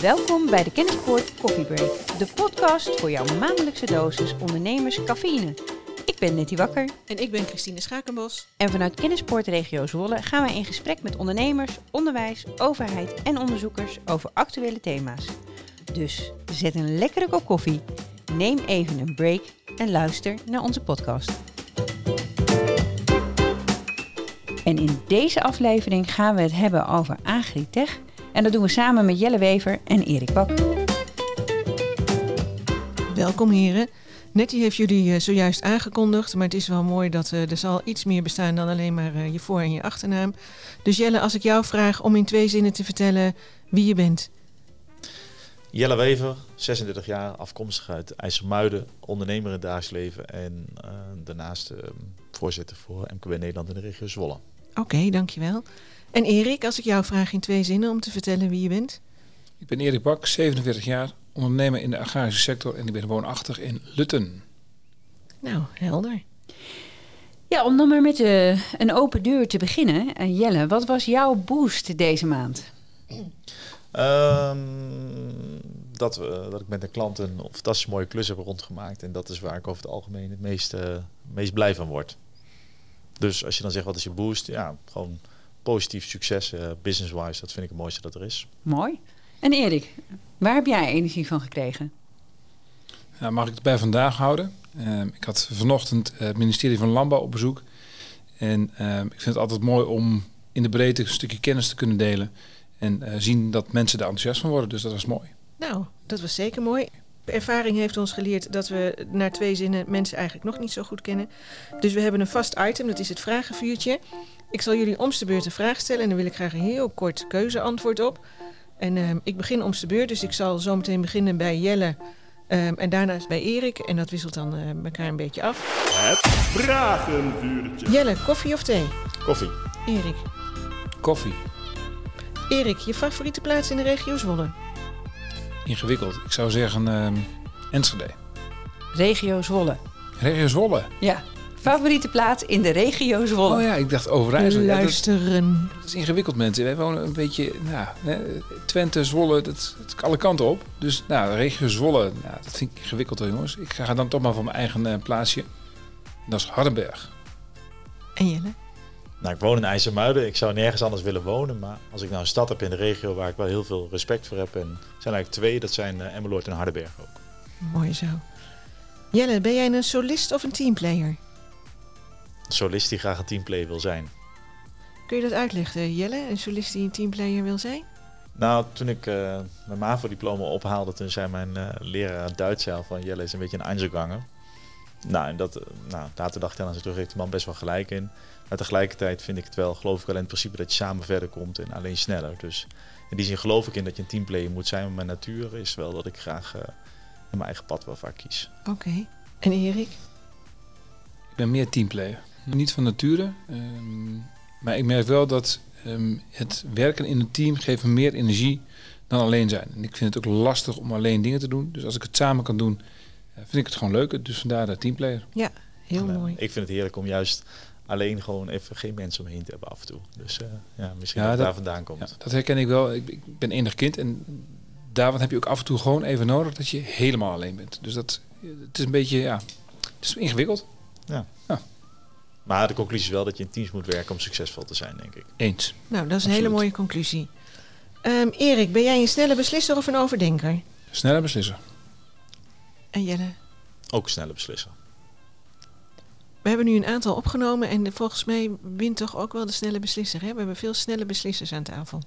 Welkom bij de Kennispoort Coffee Break, de podcast voor jouw maandelijkse dosis ondernemers cafeïne. Ik ben Nettie Wakker. En ik ben Christine Schakenbos. En vanuit Kennispoort Regio Zwolle gaan wij in gesprek met ondernemers, onderwijs, overheid en onderzoekers over actuele thema's. Dus zet een lekkere kop koffie, neem even een break en luister naar onze podcast. En in deze aflevering gaan we het hebben over Agritech. En dat doen we samen met Jelle Wever en Erik Bak. Welkom heren. Nettie heeft jullie eh, zojuist aangekondigd, maar het is wel mooi dat uh, er zal iets meer bestaan dan alleen maar uh, je voor- en je achternaam. Dus Jelle, als ik jou vraag om in twee zinnen te vertellen wie je bent. Jelle Wever, 36 jaar, afkomstig uit IJsselmuiden, ondernemer in het dagelijks leven en daarnaast voorzitter voor MKB Nederland in de regio Zwolle. Oké, okay, dankjewel. En Erik, als ik jou vraag in twee zinnen om te vertellen wie je bent. Ik ben Erik Bak, 47 jaar, ondernemer in de agrarische sector en ik ben woonachtig in Lutten. Nou, helder. Ja, om dan maar met uh, een open deur te beginnen. Uh, Jelle, wat was jouw boost deze maand? Um, dat, uh, dat ik met een klant een fantastisch mooie klus heb rondgemaakt. En dat is waar ik over het algemeen het meest, meest blij van word. Dus als je dan zegt wat is je boost? Ja, gewoon positief succes business-wise. Dat vind ik het mooiste dat er is. Mooi. En Erik, waar heb jij energie van gekregen? Nou, mag ik het bij vandaag houden? Uh, ik had vanochtend het ministerie van Landbouw op bezoek. En uh, ik vind het altijd mooi om in de breedte een stukje kennis te kunnen delen. En uh, zien dat mensen er enthousiast van worden. Dus dat was mooi. Nou, dat was zeker mooi. Ervaring heeft ons geleerd dat we naar twee zinnen mensen eigenlijk nog niet zo goed kennen. Dus we hebben een vast item, dat is het vragenvuurtje. Ik zal jullie om de beurt een vraag stellen en dan wil ik graag een heel kort keuzeantwoord op. En uh, ik begin om de beurt, dus ik zal zo meteen beginnen bij Jelle um, en daarna bij Erik. En dat wisselt dan uh, elkaar een beetje af. Het vragenvuurtje. Jelle, koffie of thee? Koffie. Erik? Koffie. Erik, je favoriete plaats in de regio Zwolle? Ingewikkeld. Ik zou zeggen uh, Enschede. Regio Zwolle. Regio Zwolle? Ja. Favoriete plaats in de regio Zwolle? Oh ja, ik dacht Overijssel. Luisteren. Ja, dat, dat, is ingewikkeld, mensen. Wij wonen een beetje, nou, Twente, Zwolle, dat, dat is alle kanten op. Dus, nou, regio Zwolle, nou, dat vind ik ingewikkeld, hoor, jongens. Ik ga dan toch maar voor mijn eigen uh, plaatsje. Dat is Hardenberg. En Jelle? Nou, ik woon in IJsselmuiden. Ik zou nergens anders willen wonen. Maar als ik nou een stad heb in de regio waar ik wel heel veel respect voor heb. En er zijn eigenlijk twee, dat zijn uh, Emmeloord en Hardenberg ook. Mooi zo. Jelle, ben jij een solist of een teamplayer? Een solist die graag een teamplayer wil zijn. Kun je dat uitleggen, Jelle? Een solist die een teamplayer wil zijn? Nou, toen ik uh, mijn MAVO-diploma ophaalde, toen zei mijn uh, leraar Duits al van Jelle is een beetje een Einzelganger. Nou, en dat, uh, nou, later dacht ik aan terug, heeft de man best wel gelijk in. Maar tegelijkertijd vind ik het wel, geloof ik wel in het principe dat je samen verder komt en alleen sneller. Dus in die zin geloof ik in dat je een teamplayer moet zijn. Maar mijn natuur is wel dat ik graag mijn eigen pad wel vaak kies. Oké. Okay. En Erik? Ik ben meer teamplayer. Niet van nature. Um, maar ik merk wel dat um, het werken in een team geeft me meer energie dan alleen zijn. En ik vind het ook lastig om alleen dingen te doen. Dus als ik het samen kan doen, vind ik het gewoon leuker. Dus vandaar de teamplayer. Ja, heel en, uh, mooi. Ik vind het heerlijk om juist alleen gewoon even geen mensen omheen te hebben af en toe. Dus uh, ja, misschien ja, dat, dat daar vandaan komt. Ja, dat herken ik wel. Ik, ik ben enig kind en daarvan heb je ook af en toe gewoon even nodig dat je helemaal alleen bent. Dus dat het is een beetje, ja, het is ingewikkeld. Ja. ja. Maar de conclusie is wel dat je in teams moet werken om succesvol te zijn, denk ik. Eens. Nou, dat is een hele mooie conclusie. Um, Erik, ben jij een snelle beslisser of een overdenker? Snelle beslisser. En Jelle? Ook snelle beslisser. We hebben nu een aantal opgenomen en volgens mij wint toch ook wel de snelle beslisser. Hè? We hebben veel snelle beslissers aan tafel.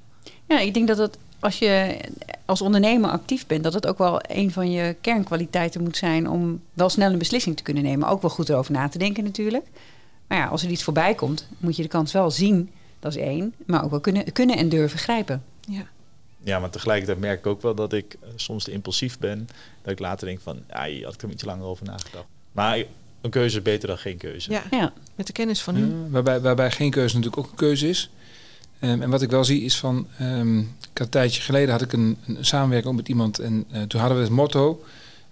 Ja, ik denk dat het als je als ondernemer actief bent, dat het ook wel een van je kernkwaliteiten moet zijn om wel snel een beslissing te kunnen nemen. Ook wel goed erover na te denken natuurlijk. Maar ja, als er iets voorbij komt, moet je de kans wel zien. Dat is één. Maar ook wel kunnen, kunnen en durven grijpen. Ja. Ja, maar tegelijkertijd merk ik ook wel dat ik uh, soms te impulsief ben. Dat ik later denk van, ja, hier had ik er een beetje langer over nagedacht. Maar een keuze is beter dan geen keuze. Ja, ja. met de kennis van u. Ja, waarbij, waarbij geen keuze natuurlijk ook een keuze is. Um, en wat ik wel zie is van, um, ik had een tijdje geleden had ik een, een samenwerking met iemand en uh, toen hadden we het motto,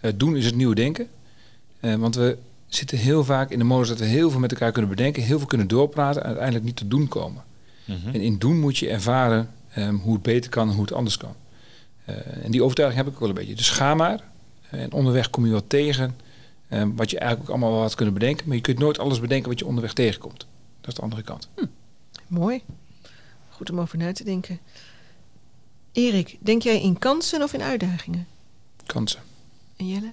uh, doen is het nieuwe denken. Uh, want we zitten heel vaak in de modus dat we heel veel met elkaar kunnen bedenken, heel veel kunnen doorpraten en uiteindelijk niet te doen komen. -hmm. En in doen moet je ervaren um, hoe het beter kan en hoe het anders kan. Eh, en die overtuiging heb ik ook wel een beetje. Dus ga maar. En onderweg kom je wat tegen. Eh, wat je eigenlijk ook allemaal wel had kunnen bedenken. Maar je kunt nooit alles bedenken wat je onderweg tegenkomt. Dat is de andere kant. Mooi. Goed om over na te denken. Erik, denk jij in kansen of in uitdagingen? Kansen. En Jelle?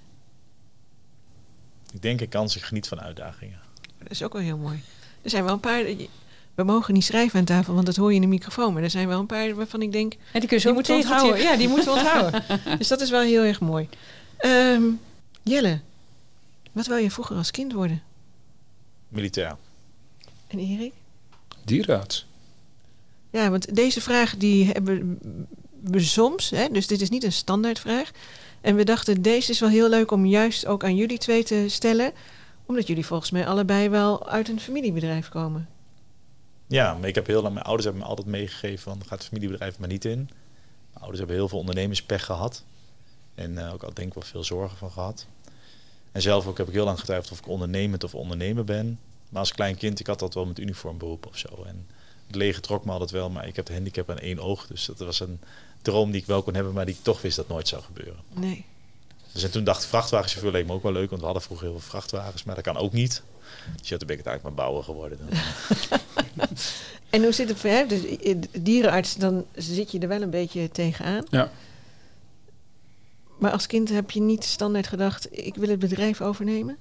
Ik denk ik kans, ik geniet van uitdagingen. Dat is ook wel heel mooi. Er zijn wel een paar... We mogen niet schrijven aan tafel, want dat hoor je in de microfoon. Maar er zijn wel een paar waarvan ik denk... En die kun je zo Die moeten onthouden. Ja, die moeten we onthouden. Dus dat is wel heel erg mooi. Ehm, Jelle, wat wil je vroeger als kind worden? Militair. En Erik? Dierenarts. Ja, want deze vraag die hebben we soms. Hè, dus dit is niet een standaardvraag. En we dachten, deze is wel heel leuk om juist ook aan jullie twee te stellen. Omdat jullie volgens mij allebei wel uit een familiebedrijf komen. Ja, maar ik heb heel lang, mijn ouders hebben me altijd meegegeven van ga het familiebedrijf maar niet in. Mijn ouders hebben heel veel ondernemerspech gehad. En eh, ook al denk ik wel veel zorgen van gehad. En zelf ook heb ik heel lang getwijfeld of ik ondernemend of ondernemer ben. Maar als klein kind, ik had dat wel met uniformberoep of zo. En het leger trok me altijd wel, maar ik heb de handicap aan één oog. Dus dat was een droom die ik wel kon hebben, maar die ik toch wist dat nooit zou gebeuren. Nee. Dus en toen dacht ik, vrachtwagenchauffeur leek me ook wel leuk, want we hadden vroeger heel veel vrachtwagens, maar dat kan ook niet. Dus ja, toen ben ik het eigenlijk maar bouwer geworden. En hoe zit het voor hè? Dus, eh, dierenarts, dan zit je er wel een beetje tegenaan. Ja. Maar als kind heb je niet standaard gedacht, ik wil het bedrijf overnemen?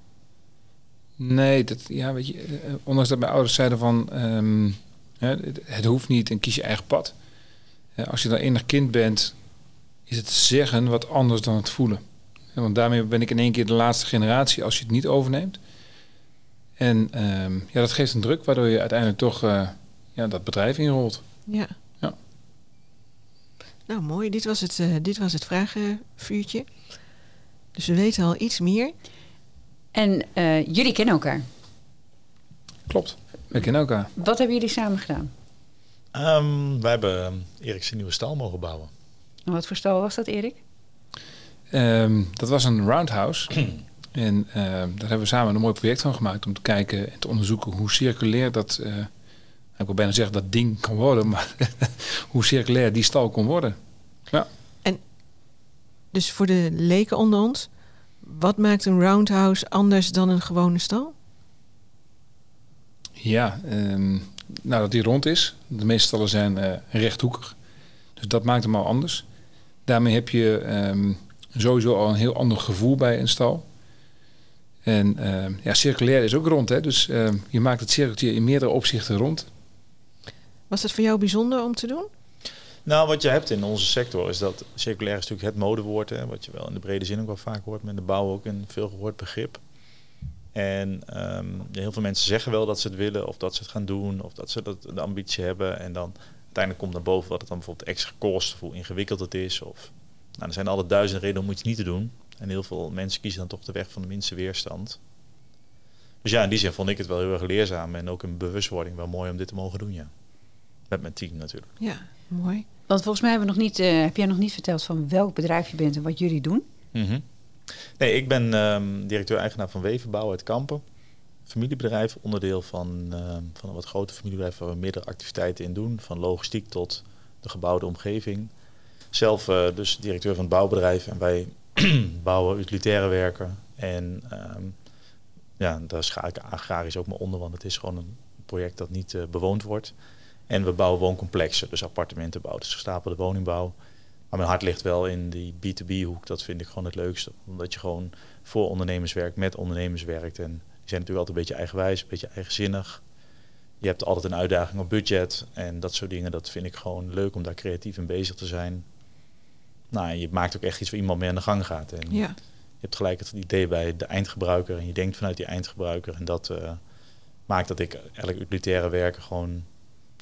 Nee, dat, ja, weet je, eh, ondanks dat mijn ouders zeiden van ehm, hè, het, het hoeft niet en kies je eigen pad. Eh, als je dan enig kind bent, is het zeggen wat anders dan het voelen. Want daarmee ben ik in één keer de laatste generatie als je het niet overneemt. En ehm, ja, dat geeft een druk waardoor je uiteindelijk toch eh, ja, dat bedrijf inrolt. Ja. Nou, mooi. Dit was het, eh, dit was het vragenvuurtje. Dus we weten al iets meer. En eh, jullie kennen elkaar. Klopt. We kennen elkaar. Wat hebben jullie samen gedaan? Ehm wij hebben Erik zijn nieuwe stal mogen bouwen. En wat voor stal was dat, Erik? Ehm, dat was een roundhouse. en ehm, daar hebben we samen een mooi project van gemaakt om te kijken en te onderzoeken hoe circulair dat, eh, ik wil bijna zeggen dat ding kan worden, maar hoe circulair die stal kon worden. Dus voor de leken onder ons, wat maakt een roundhouse anders dan een gewone stal? Ja, ehm, nou dat die rond is. De meeste stallen zijn eh, rechthoekig. Dus dat maakt hem al anders. Daarmee heb je ehm, sowieso al een heel ander gevoel bij een stal. En ehm, ja, circulair is ook rond. Hè? Dus je maakt het cirkeltje in meerdere opzichten rond. Was het voor jou bijzonder om te doen? Nou, wat je hebt in onze sector is dat circulair is natuurlijk het modewoord. Hè, wat je wel in de brede zin ook wel vaak hoort. Met de bouw ook een veel gehoord begrip. En ehm, heel veel mensen zeggen wel dat ze het willen of dat ze het gaan doen of dat ze dat, de ambitie hebben. En dan uiteindelijk komt naar boven wat het dan bijvoorbeeld extra kost of hoe ingewikkeld het is. Of, nou, er zijn alle duizend redenen om iets niet te doen. En heel veel mensen kiezen dan toch de weg van de minste weerstand. Dus ja, in die zin vond ik het wel heel erg leerzaam en ook een bewustwording wel mooi om dit te mogen doen, ja. Met mijn team natuurlijk. Ja, mooi. Want volgens mij hebben we nog niet, eh, heb jij nog niet verteld van welk bedrijf je bent en wat jullie doen. Mhm. Nee, ik ben ehm, directeur-eigenaar van Wevenbouw uit Kampen. Familiebedrijf, onderdeel van, ehm, van een wat groter familiebedrijf waar we meerdere activiteiten in doen. Van logistiek tot de gebouwde omgeving. Zelf eh, dus directeur van het bouwbedrijf en wij bouwen utilitaire werken. En ehm, ja, daar schaar ik agrarisch ook maar onder, want het is gewoon een project dat niet eh, bewoond wordt. En we bouwen wooncomplexen, dus appartementenbouw, dus gestapelde woningbouw. Maar mijn hart ligt wel in die B2B-hoek. Dat vind ik gewoon het leukste. Omdat je gewoon voor ondernemers werkt, met ondernemers werkt. En die zijn natuurlijk altijd een beetje eigenwijs, een beetje eigenzinnig. Je hebt altijd een uitdaging op budget en dat soort dingen. Dat vind ik gewoon leuk om daar creatief in bezig te zijn. Nou, je maakt ook echt iets waar iemand mee aan de gang gaat. En Ja. je hebt gelijk het idee bij de eindgebruiker en je denkt vanuit die eindgebruiker. En dat eh, maakt dat ik eigenlijk utilitaire werken gewoon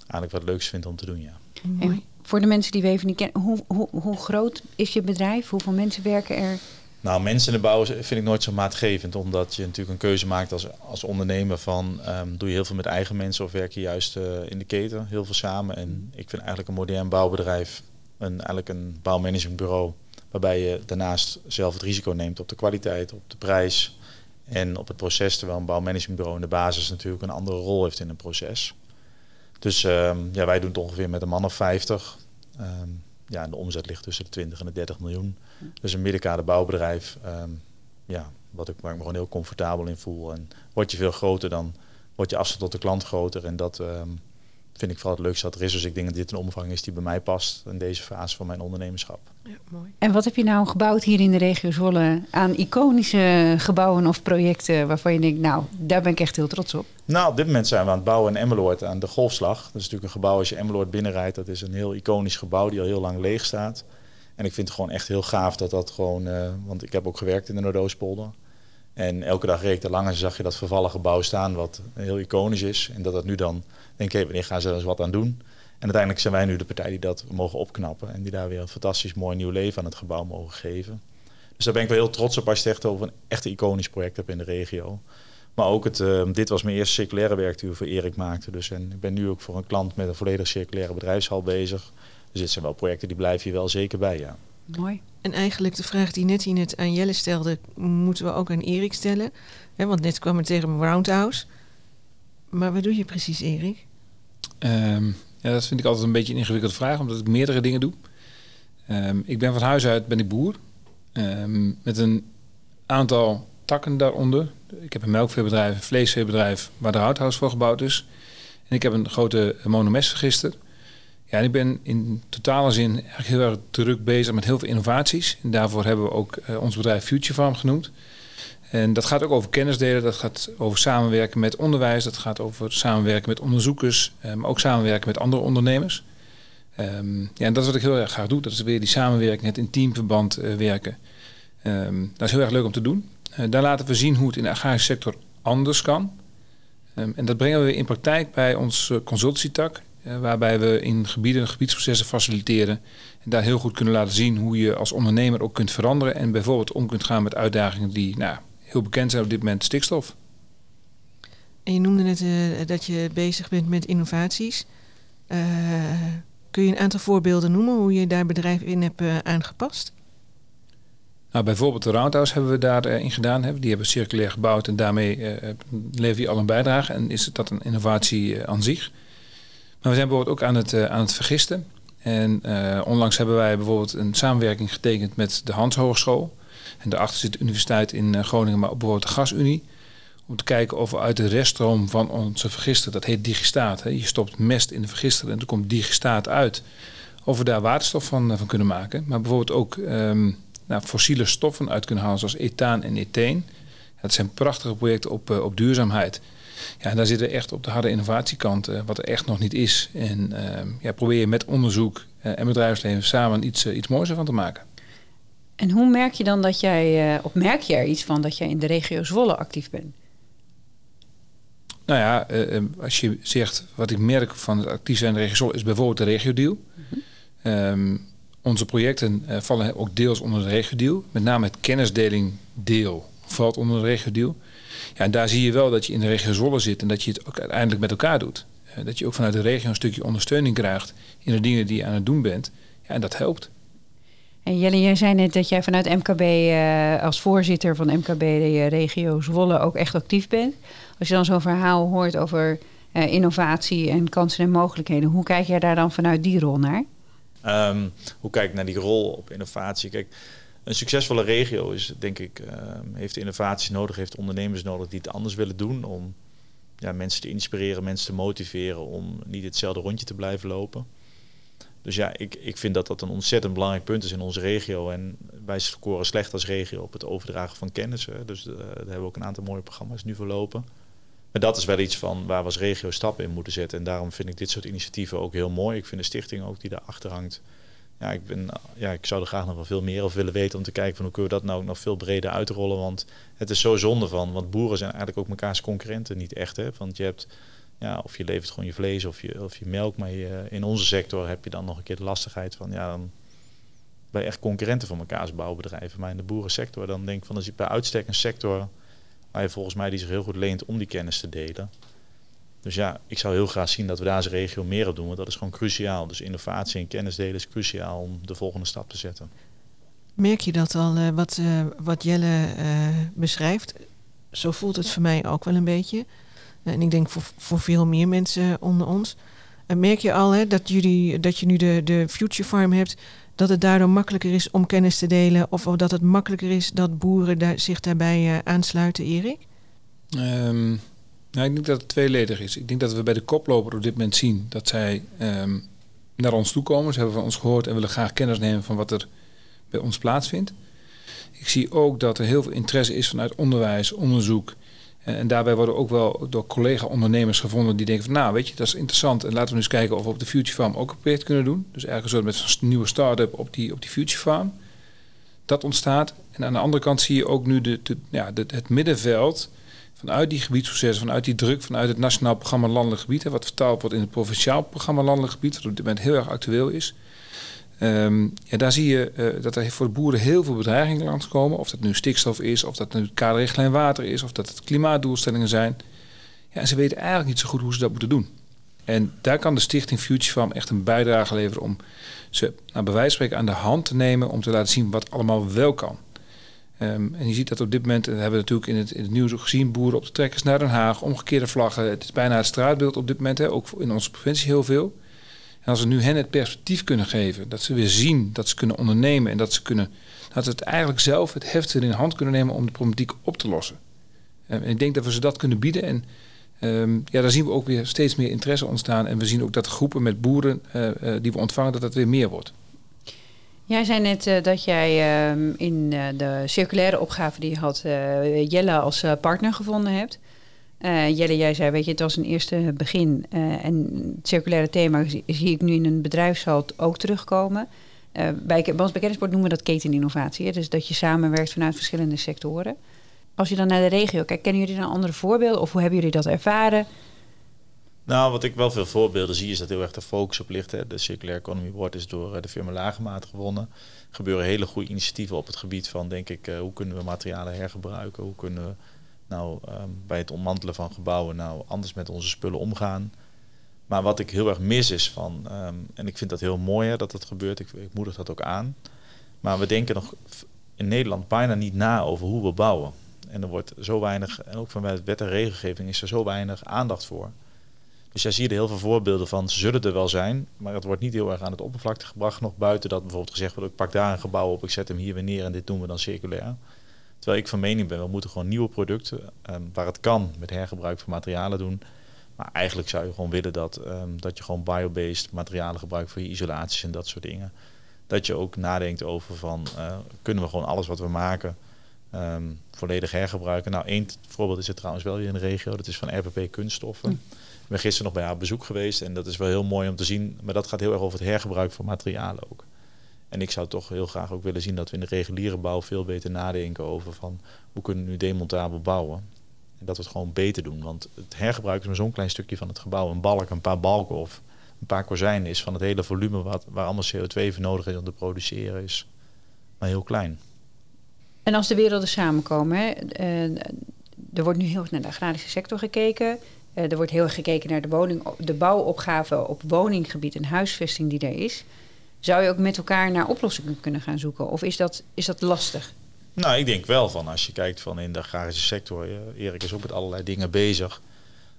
eigenlijk wat leuks vind om te doen, ja. En voor de mensen die we even niet kennen, hoe, hoe, hoe groot is je bedrijf? Hoeveel mensen werken er? Nou, mensen in de bouw vind ik nooit zo maatgevend, omdat je natuurlijk een keuze maakt als, als ondernemer van ehm, doe je heel veel met eigen mensen of werk je juist eh, in de keten, heel veel samen. En ik vind eigenlijk een modern bouwbedrijf, een, eigenlijk een bouwmanagementbureau, waarbij je daarnaast zelf het risico neemt op de kwaliteit, op de prijs en op het proces, terwijl een bouwmanagementbureau in de basis natuurlijk een andere rol heeft in een proces. Dus ehm, ja, wij doen het ongeveer met een man of 50. Ehm, ja, de omzet ligt tussen de 20 en de 30 miljoen. Dus een middenkader bouwbedrijf, ehm, ja, wat ik, waar ik me gewoon heel comfortabel in voel. En word je veel groter, dan wordt je afstand tot de klant groter. En dat vind ik vooral het leukste dat er is. Dus ik denk dat dit een omvang is die bij mij past in deze fase van mijn ondernemerschap. Ja, mooi. En wat heb je nou gebouwd hier in de regio Zwolle aan iconische gebouwen of projecten waarvan je denkt, nou, daar ben ik echt heel trots op? Nou, op dit moment zijn we aan het bouwen in Emmeloord aan de Golfslag. Dat is natuurlijk een gebouw als je Emmeloord binnenrijdt. Dat is een heel iconisch gebouw die al heel lang leeg staat. En ik vind het gewoon echt heel gaaf dat dat gewoon... eh, want ik heb ook gewerkt in de Noordoostpolder. En elke dag reed ik er lang en zag je dat vervallen gebouw staan wat heel iconisch is. En dat dat nu dan, denk ik, wanneer gaan ze er eens wat aan doen? En uiteindelijk zijn wij nu de partij die dat mogen opknappen. En die daar weer een fantastisch mooi nieuw leven aan het gebouw mogen geven. Dus daar ben ik wel heel trots op als je echt over een echt iconisch project hebt in de regio. Maar ook het, eh, dit was mijn eerste circulaire werk die we voor Erik maakten. Dus en ik ben nu ook voor een klant met een volledig circulaire bedrijfshal bezig. Dus dit zijn wel projecten die blijven hier wel zeker bij, ja. Mooi. En eigenlijk de vraag die net hier net aan Jelle stelde, moeten we ook aan Erik stellen. Hè, want net kwam er tegen een roundhouse. Maar wat doe je precies, Erik? Ehm, ja, dat vind ik altijd een beetje een ingewikkelde vraag, omdat ik meerdere dingen doe. Ehm, ik ben van huis uit ben ik boer. Ehm, met een aantal takken daaronder. Ik heb een melkveebedrijf, een vleesveebedrijf waar de houthuis voor gebouwd is. En ik heb een grote monomestvergister. Ja, ik ben in totale zin eigenlijk heel erg druk bezig met heel veel innovaties. En daarvoor hebben we ook eh, ons bedrijf Future Farm genoemd. En dat gaat ook over kennis delen, dat gaat over samenwerken met onderwijs, dat gaat over samenwerken met onderzoekers, eh, maar ook samenwerken met andere ondernemers. Ehm, ja, en dat is wat ik heel erg graag doe. Dat is weer die samenwerking, het in teamverband eh, werken. Ehm, dat is heel erg leuk om te doen. Daar laten we zien hoe het in de agrarische sector anders kan. Ehm, en dat brengen we in praktijk bij ons consultietak, waarbij we in gebieden gebiedsprocessen faciliteren. En daar heel goed kunnen laten zien hoe je als ondernemer ook kunt veranderen. En bijvoorbeeld om kunt gaan met uitdagingen die nou, heel bekend zijn op dit moment, stikstof. En je noemde net uh, dat je bezig bent met innovaties. Uh, kun je een aantal voorbeelden noemen hoe je daar bedrijf in hebt uh, aangepast? Nou, bijvoorbeeld de Roundhouse hebben we daarin gedaan. Die hebben circulair gebouwd en daarmee lever je al een bijdrage. En is dat een innovatie aan zich. Maar we zijn bijvoorbeeld ook aan het, aan het vergisten. En onlangs hebben wij bijvoorbeeld een samenwerking getekend met de Hans Hogeschool. En daarachter zit de universiteit in Groningen, maar ook bijvoorbeeld de Gasunie. Om te kijken of we uit de reststroom van onze vergister, dat heet digistaat. Hè, je stopt mest in de vergister en er komt digistaat uit. Of we daar waterstof van, van kunnen maken. Maar bijvoorbeeld ook um, nou, fossiele stoffen uit kunnen halen, zoals ethaan en etheen. Dat zijn prachtige projecten op, op duurzaamheid. Ja, en daar zitten we echt op de harde innovatiekant, uh, wat er echt nog niet is. En uh, ja, probeer je met onderzoek uh, en bedrijfsleven samen iets, iets moois ervan te maken. En hoe merk je dan dat jij, of merk je er iets van dat jij in de regio Zwolle actief bent? Nou ja, uh, als je zegt wat ik merk van het actief zijn in de regio Zwolle is bijvoorbeeld de regio-deal. Mm -hmm. um, onze projecten vallen ook deels onder de regio-deal. Met name het kennisdeling deel valt onder de regio-deal. Ja, en daar zie je wel dat je in de regio Zwolle zit en dat je het ook uiteindelijk met elkaar doet. Uh, dat je ook vanuit de regio een stukje ondersteuning krijgt in de dingen die je aan het doen bent. Ja, en dat helpt. En Jelle, jij zei net dat jij vanuit MKB uh, als voorzitter van MKB de regio Zwolle ook echt actief bent. Als je dan zo'n verhaal hoort over uh, innovatie en kansen en mogelijkheden, hoe kijk jij daar dan vanuit die rol naar? Um, hoe kijk ik naar die rol op innovatie? Kijk, een succesvolle regio is, denk ik, uh, heeft innovaties nodig, heeft ondernemers nodig die het anders willen doen om ja, mensen te inspireren, mensen te motiveren om niet hetzelfde rondje te blijven lopen. Dus ja, ik, ik vind dat dat een ontzettend belangrijk punt is in onze regio. En wij scoren slecht als regio op het overdragen van kennis. Hè. Dus uh, daar hebben we ook een aantal mooie programma's nu voor lopen. Maar dat is wel iets van waar we als regio stappen in moeten zetten. En daarom vind ik dit soort initiatieven ook heel mooi. Ik vind de stichting ook die daarachter hangt. Ja, ik, ben, ja, ik zou er graag nog wel veel meer over willen weten om te kijken van hoe kunnen we dat nou ook nog veel breder uitrollen. Want het is zo zonde van, want boeren zijn eigenlijk ook mekaars concurrenten niet echt. Hè? Want je hebt ja, of je levert gewoon je vlees of je, of je melk. Maar je, in onze sector heb je dan nog een keer de lastigheid van, ja, dan ben je echt concurrenten van elkaar als bouwbedrijven. Maar in de boerensector, dan denk ik van, dat is bij uitstek een sector waar je volgens mij die zich heel goed leent om die kennis te delen. Dus ja, ik zou heel graag zien dat we daar als regio meer op doen, want dat is gewoon cruciaal. Dus innovatie en kennis delen is cruciaal om de volgende stap te zetten. Merk je dat al, uh, wat, uh, wat Jelle uh, beschrijft? Zo voelt het voor mij ook wel een beetje. En ik denk voor, voor veel meer mensen onder ons. En merk je al hè, dat, jullie, dat je nu de, de Future Farm hebt, dat het daardoor makkelijker is om kennis te delen? Of dat het makkelijker is dat boeren daar, zich daarbij uh, aansluiten, Erik? Um, nou, ik denk dat het tweeledig is. Ik denk dat we bij de koploper op dit moment zien dat zij um, naar ons toe komen. Ze hebben van ons gehoord en willen graag kennis nemen van wat er bij ons plaatsvindt. Ik zie ook dat er heel veel interesse is vanuit onderwijs, onderzoek. En daarbij worden ook wel door collega-ondernemers gevonden die denken van... nou, weet je, dat is interessant. En laten we eens kijken of we op de Future Farm ook een project kunnen doen. Dus ergens zo met een nieuwe start-up op die, op die Future Farm. Dat ontstaat. En aan de andere kant zie je ook nu de, ja, het middenveld... vanuit die gebiedsprocessen, vanuit die druk... vanuit het Nationaal Programma Landelijk Gebied... Wat vertaald wordt in het Provinciaal Programma Landelijk Gebied... wat op dit moment heel erg actueel is... Um, ja, daar zie je uh, dat er voor de boeren heel veel bedreigingen langskomen. Of dat nu stikstof is, of dat nu kaderrichtlijn water is, of dat het klimaatdoelstellingen zijn. Ja, en ze weten eigenlijk niet zo goed hoe ze dat moeten doen. En daar kan de stichting Future Farm echt een bijdrage leveren om ze naar bewijs van spreken aan de hand te nemen om te laten zien wat allemaal wel kan. Um, en je ziet dat op dit moment, dat hebben we natuurlijk in het, in het nieuws ook gezien, boeren op de trekkers naar Den Haag, omgekeerde vlaggen. Het is bijna het straatbeeld op dit moment, hè, ook in onze provincie heel veel. En als we nu hen het perspectief kunnen geven, dat ze weer zien dat ze kunnen ondernemen en dat ze kunnen, dat ze het eigenlijk zelf het heft weer in hand kunnen nemen om de problematiek op te lossen. En ik denk dat we ze dat kunnen bieden. En um, ja, daar zien we ook weer steeds meer interesse ontstaan. En we zien ook dat groepen met boeren uh, uh, die we ontvangen, dat dat weer meer wordt. Jij zei net uh, dat jij uh, in uh, de circulaire opgave die je had, Jelle als partner gevonden hebt. Jelle, jij zei, weet je, het was een eerste begin. En het circulaire thema zie, ik nu in een bedrijfshal ook terugkomen. Bij, bij ons bij noemen we dat keteninnovatie. Dus dat je samenwerkt vanuit verschillende sectoren. Als je dan naar de regio kijkt, kennen jullie dan andere voorbeelden? Of hoe hebben jullie dat ervaren? Nou, wat ik wel veel voorbeelden zie, is dat heel erg de focus op ligt. Hè. De Circular Economy Award is door de firma Lagemaat gewonnen. Er gebeuren hele goede initiatieven op het gebied van, denk ik, hoe kunnen we materialen hergebruiken? Hoe kunnen we nou um, bij het ontmantelen van gebouwen nou anders met onze spullen omgaan. Maar wat ik heel erg mis is van, um, en ik vind dat heel mooi hè, dat dat gebeurt, ik, ik moedig dat ook aan. Maar we denken nog in Nederland bijna niet na over hoe we bouwen. En er wordt zo weinig, en ook vanuit wet en regelgeving is er zo weinig aandacht voor. Dus jij ziet er heel veel voorbeelden van, zullen er wel zijn, maar het wordt niet heel erg aan het oppervlakte gebracht. Nog buiten dat bijvoorbeeld gezegd wordt, ik pak daar een gebouw op, ik zet hem hier weer neer en dit doen we dan circulair. Terwijl ik van mening ben, we moeten gewoon nieuwe producten, um, waar het kan, met hergebruik van materialen doen. Maar eigenlijk zou je gewoon willen dat, um, dat je gewoon biobased materialen gebruikt voor je isolaties en dat soort dingen. Dat je ook nadenkt over van, uh, kunnen we gewoon alles wat we maken um, volledig hergebruiken. Nou, één voorbeeld is er trouwens wel hier in de regio, dat is van RPP Kunststoffen. Mm. Ik ben gisteren nog bij haar bezoek geweest en dat is wel heel mooi om te zien. Maar dat gaat heel erg over het hergebruik van materialen ook. En ik zou toch heel graag ook willen zien dat we in de reguliere bouw veel beter nadenken over van hoe kunnen we nu demontabel bouwen. En dat we het gewoon beter doen. Want het hergebruiken is maar zo'n klein stukje van het gebouw. Een balk, een paar balken of een paar kozijnen is van het hele volume wat, waar allemaal CO2 voor nodig is om te produceren, is maar heel klein. En als de werelden samenkomen, hè, uh, er wordt nu heel erg naar de agrarische sector gekeken. Uh, er wordt heel erg gekeken naar de, woning, de bouwopgave op woninggebied en huisvesting die er is. Zou je ook met elkaar naar oplossingen kunnen gaan zoeken? Of is dat, is dat lastig? Nou, ik denk wel van als je kijkt van in de agrarische sector. Erik is ook met allerlei dingen bezig.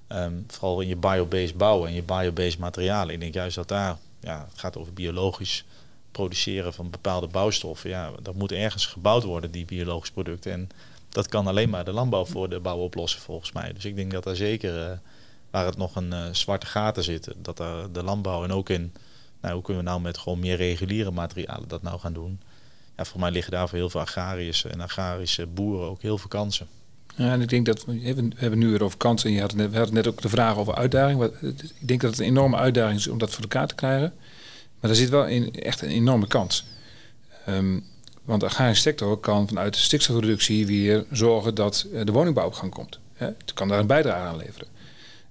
Um, vooral in je biobased bouwen en je biobased materialen. Ik denk juist dat daar, ja, het gaat over biologisch produceren van bepaalde bouwstoffen. Ja, dat moet ergens gebouwd worden, die biologische producten. En dat kan alleen maar de landbouw voor de bouw oplossen, volgens mij. Dus ik denk dat daar zeker, uh, waar het nog een uh, zwarte gaten zitten, dat daar de landbouw en ook in nou, hoe kunnen we nou met gewoon meer reguliere materialen dat nou gaan doen? Ja, voor mij liggen daar voor heel veel agrarische en agrarische boeren ook heel veel kansen. Ja, en ik denk dat we, we hebben nu weer over kansen. En je had net, we hadden net ook de vraag over uitdaging. Ik denk dat het een enorme uitdaging is om dat voor elkaar te krijgen. Maar er zit wel in, echt een enorme kans. Um, want de agrarische sector kan vanuit de stikstofreductie weer zorgen dat de woningbouw op gang komt. Het kan daar een bijdrage aan leveren.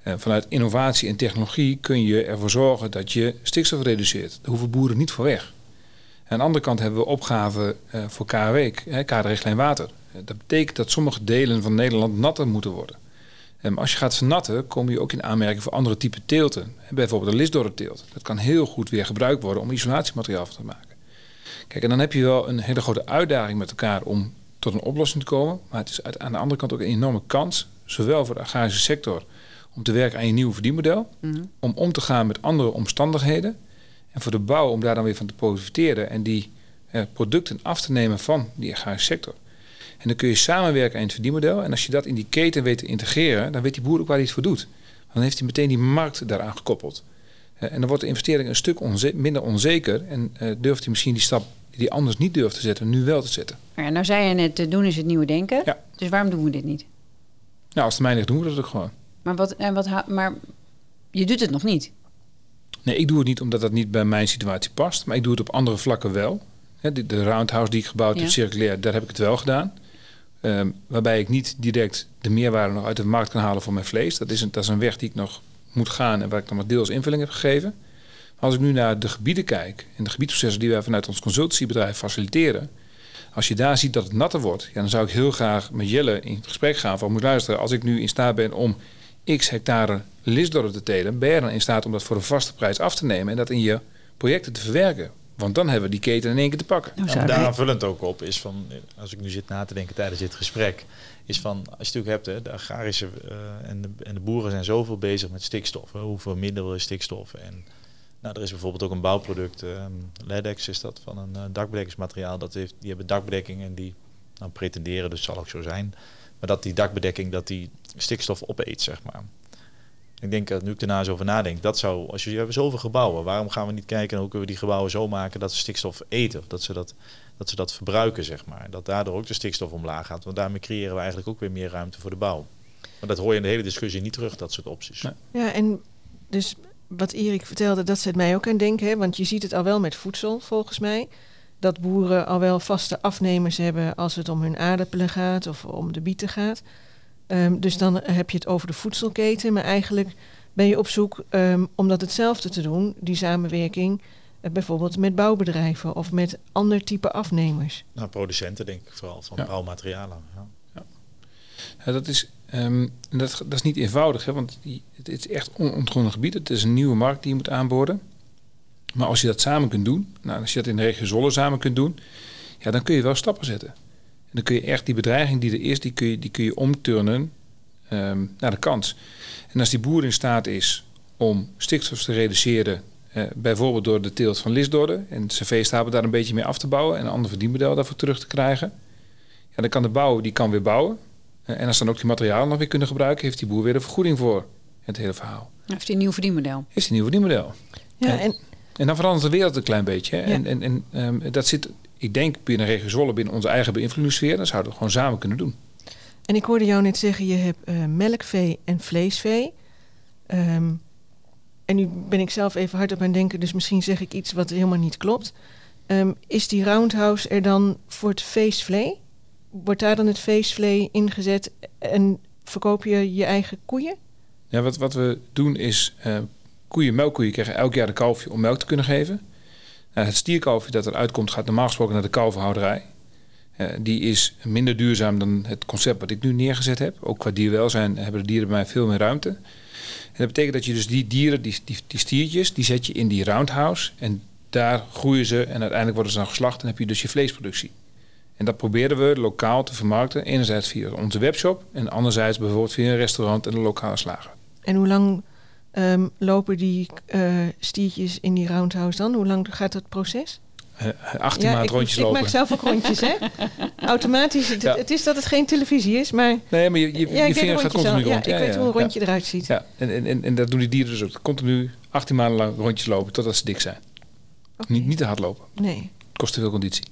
En vanuit innovatie en technologie kun je ervoor zorgen dat je stikstof reduceert. Daar hoeven boeren niet voor weg. aan de andere kant hebben we opgaven uh, voor KRW, kaderrichtlijn water. Uh, dat betekent dat sommige delen van Nederland natter moeten worden. En als je gaat vernatten, kom je ook in aanmerking voor andere typen teelten. Bijvoorbeeld de lisdorrenteelt. Dat kan heel goed weer gebruikt worden om isolatiemateriaal van te maken. Kijk, en dan heb je wel een hele grote uitdaging met elkaar om tot een oplossing te komen. Maar het is aan de andere kant ook een enorme kans, zowel voor de agrarische sector om te werken aan je nieuwe verdienmodel. Mhm. Om om te gaan met andere omstandigheden. En voor de bouw om daar dan weer van te profiteren en die eh, producten af te nemen van die agrarische sector. En dan kun je samenwerken aan het verdienmodel. En als je dat in die keten weet te integreren, dan weet die boer ook waar hij het voor doet. Dan heeft hij meteen die markt daaraan gekoppeld. Eh, en dan wordt de investering een stuk onze- minder onzeker. En eh, durft hij misschien die stap die anders niet durft te zetten, nu wel te zetten. Ja, nou zei je net, eh, doen is het nieuwe denken. Ja. Dus waarom doen we dit niet? Nou, als het mij ligt, doen we dat ook gewoon. Maar, wat, en wat, maar je doet het nog niet. Nee, ik doe het niet omdat dat niet bij mijn situatie past. Maar ik doe het op andere vlakken wel. De, roundhouse die ik gebouwd heb, circulair, daar heb ik het wel gedaan. Ehm, waarbij ik niet direct de meerwaarde nog uit de markt kan halen voor mijn vlees. Dat is, een, dat is een weg die ik nog moet gaan en waar ik dan maar deels invulling heb gegeven. Maar als ik nu naar de gebieden kijk en de gebiedsprocessen die wij vanuit ons consultancybedrijf faciliteren. Als je daar ziet dat het natter wordt, ja, dan zou ik heel graag met Jelle in gesprek gaan van moet luisteren. Als ik nu in staat ben om x hectare lisdorren te telen, ben je dan in staat om dat voor een vaste prijs af te nemen en dat in je projecten te verwerken. Want dan hebben we die keten in één keer te pakken. Nou, maar ik- daar aanvullend ook op is van, als ik nu zit na te denken tijdens dit gesprek, is van, als je natuurlijk hebt, hè, de agrarische eh, en, de, en de boeren zijn zoveel bezig met stikstof. Hè, wil je stikstof? En nou, er is bijvoorbeeld ook een bouwproduct, ehm Ledex is dat, van een eh, dakbedekkingsmateriaal. Dat heeft, die hebben dakbedekking en die nou, pretenderen, dus zal ook zo zijn, maar dat die dakbedekking, dat die stikstof opeet, zeg maar. Ik denk dat nu ik erna eens over nadenk, dat zou, als je, hebt zoveel gebouwen, waarom gaan we niet kijken hoe kunnen we die gebouwen zo maken dat ze stikstof eten, of dat ze dat, dat ze dat verbruiken, zeg maar. Dat daardoor ook de stikstof omlaag gaat, want daarmee creëren we eigenlijk ook weer meer ruimte voor de bouw. Maar dat hoor je in de hele discussie niet terug, dat soort opties. Nee. Ja, en dus wat Erik vertelde, dat zet mij ook aan denken. Hè? Want je ziet het al wel met voedsel, volgens mij. Dat boeren al wel vaste afnemers hebben als het om hun aardappelen gaat of om de bieten gaat. Ehm, dus dan heb je het over de voedselketen. Maar eigenlijk ben je op zoek um, om dat hetzelfde te doen, die samenwerking. Uh, bijvoorbeeld met bouwbedrijven of met ander type afnemers. Nou, producenten denk ik vooral van Ja. bouwmaterialen. Ja. Ja, dat, is, um, dat, dat is niet eenvoudig, hè, want die, het, het, is echt onontgonnen gebied. Het is een nieuwe markt die je moet aanboren. Maar als je dat samen kunt doen, nou, als je dat in de regio Zolle samen kunt doen, ja, dan kun je wel stappen zetten. En dan kun je echt die bedreiging die er is, die kun je, die kun je omturnen um, naar de kans. En als die boer in staat is om stikstof te reduceren, eh, bijvoorbeeld door de teelt van lisdorden en zijn veestapel daar een beetje mee af te bouwen en een ander verdienmodel daarvoor terug te krijgen, ja, dan kan de bouw die kan weer bouwen. En als dan ook die materialen nog weer kunnen gebruiken, heeft die boer weer een vergoeding voor het hele verhaal. Heeft hij een nieuw verdienmodel? Heeft hij een nieuw verdienmodel. Ja, en, en, en dan verandert de wereld een klein beetje. Ja. En, en, en um, dat zit, ik denk, binnen regio Zwolle, binnen onze eigen beïnvloedingssfeer. Dat zouden we gewoon samen kunnen doen. en ik hoorde jou net zeggen, je hebt uh, melkvee en vleesvee. Um, en nu ben ik zelf even hard op aan denken, dus misschien zeg ik iets wat helemaal niet klopt. Um, is die roundhouse er dan voor het feestvlee? Wordt daar dan het feestvlee ingezet en verkoop je je eigen koeien? Ja, wat, wat we doen is, uh, koeien, melkkoeien krijgen elk jaar een kalfje om melk te kunnen geven. Uh, het stierkalfje dat eruit komt gaat normaal gesproken naar de kalverhouderij. Uh, die is minder duurzaam dan het concept wat ik nu neergezet heb. Ook qua dierwelzijn hebben de dieren bij mij veel meer ruimte. En dat betekent dat je dus die dieren, die, die, stiertjes, die zet je in die roundhouse. En daar groeien ze en uiteindelijk worden ze dan geslacht en heb je dus je vleesproductie. En dat proberen we lokaal te vermarkten. Enerzijds via onze webshop en anderzijds bijvoorbeeld via een restaurant en een lokale slager. En hoe lang um, lopen die uh, stiertjes in die roundhouse dan? Hoe lang gaat dat proces? Uh, 18 ja, maand rondjes ik lopen. Ik maak zelf ook rondjes, hè? Automatisch. Het, ja. het, is dat het geen televisie is, maar... Nee, maar je, je, ja, je vinger gaat continu al. rond. Ja, ik weet hoe een rondje eruit ziet. Ja, en, en, en dat doen die dieren dus ook. Continu 18 maanden lang rondjes lopen totdat ze dik zijn. Okay. Niet, niet te hard lopen. Nee. Het kost te veel conditie.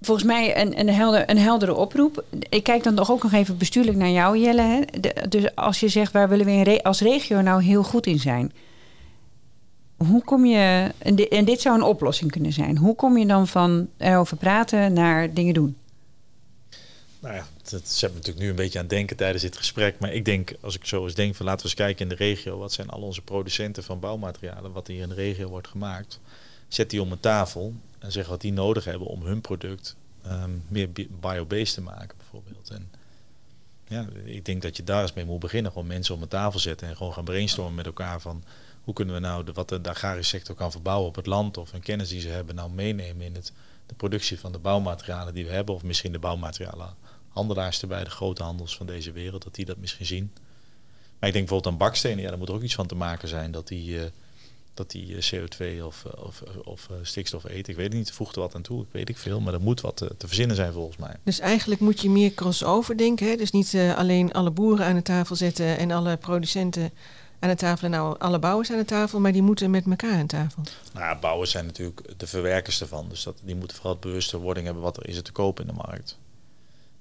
Volgens mij een, een, helder, een heldere oproep. Ik kijk dan toch ook nog even bestuurlijk naar jou, Jelle. Hè? De, dus als je zegt, waar willen we re als regio nou heel goed in zijn? Hoe kom je, en dit, dit zou een oplossing kunnen zijn. Hoe kom je dan van erover praten naar dingen doen? Nou ja, dat zet me natuurlijk nu een beetje aan het denken tijdens dit gesprek. Maar ik denk, als ik zo eens denk, van laten we eens kijken in de regio. Wat zijn al onze producenten van bouwmaterialen, wat hier in de regio wordt gemaakt. Zet die om een tafel en zeg wat die nodig hebben om hun product um, meer biobased te maken bijvoorbeeld. En ja, ik denk dat je daar eens mee moet beginnen. Gewoon mensen om een tafel zetten en gewoon gaan brainstormen met elkaar van hoe kunnen we nou de, wat de agrarische sector kan verbouwen op het land of een kennis die ze hebben nou meenemen in het, de productie van de bouwmaterialen die we hebben. Of misschien de bouwmaterialen handelaars erbij, de grote handels van deze wereld, dat die dat misschien zien. Maar ik denk bijvoorbeeld aan bakstenen, ja, daar moet er ook iets van te maken zijn dat die, eh, dat die eh, CO2 of, eh, of, of stikstof eet. Ik weet het niet, voegt er wat aan toe, ik weet ik veel, maar er moet wat te, verzinnen zijn volgens mij. Dus eigenlijk moet je meer crossover denken. Hè? Dus niet alleen alle boeren aan de tafel zetten en alle producenten aan de tafel en nou alle bouwers aan de tafel, maar die moeten met elkaar aan tafel. Nou ja, bouwers zijn natuurlijk de verwerkers ervan, dus dat, die moeten vooral het bewuste wording hebben wat er is er te kopen in de markt.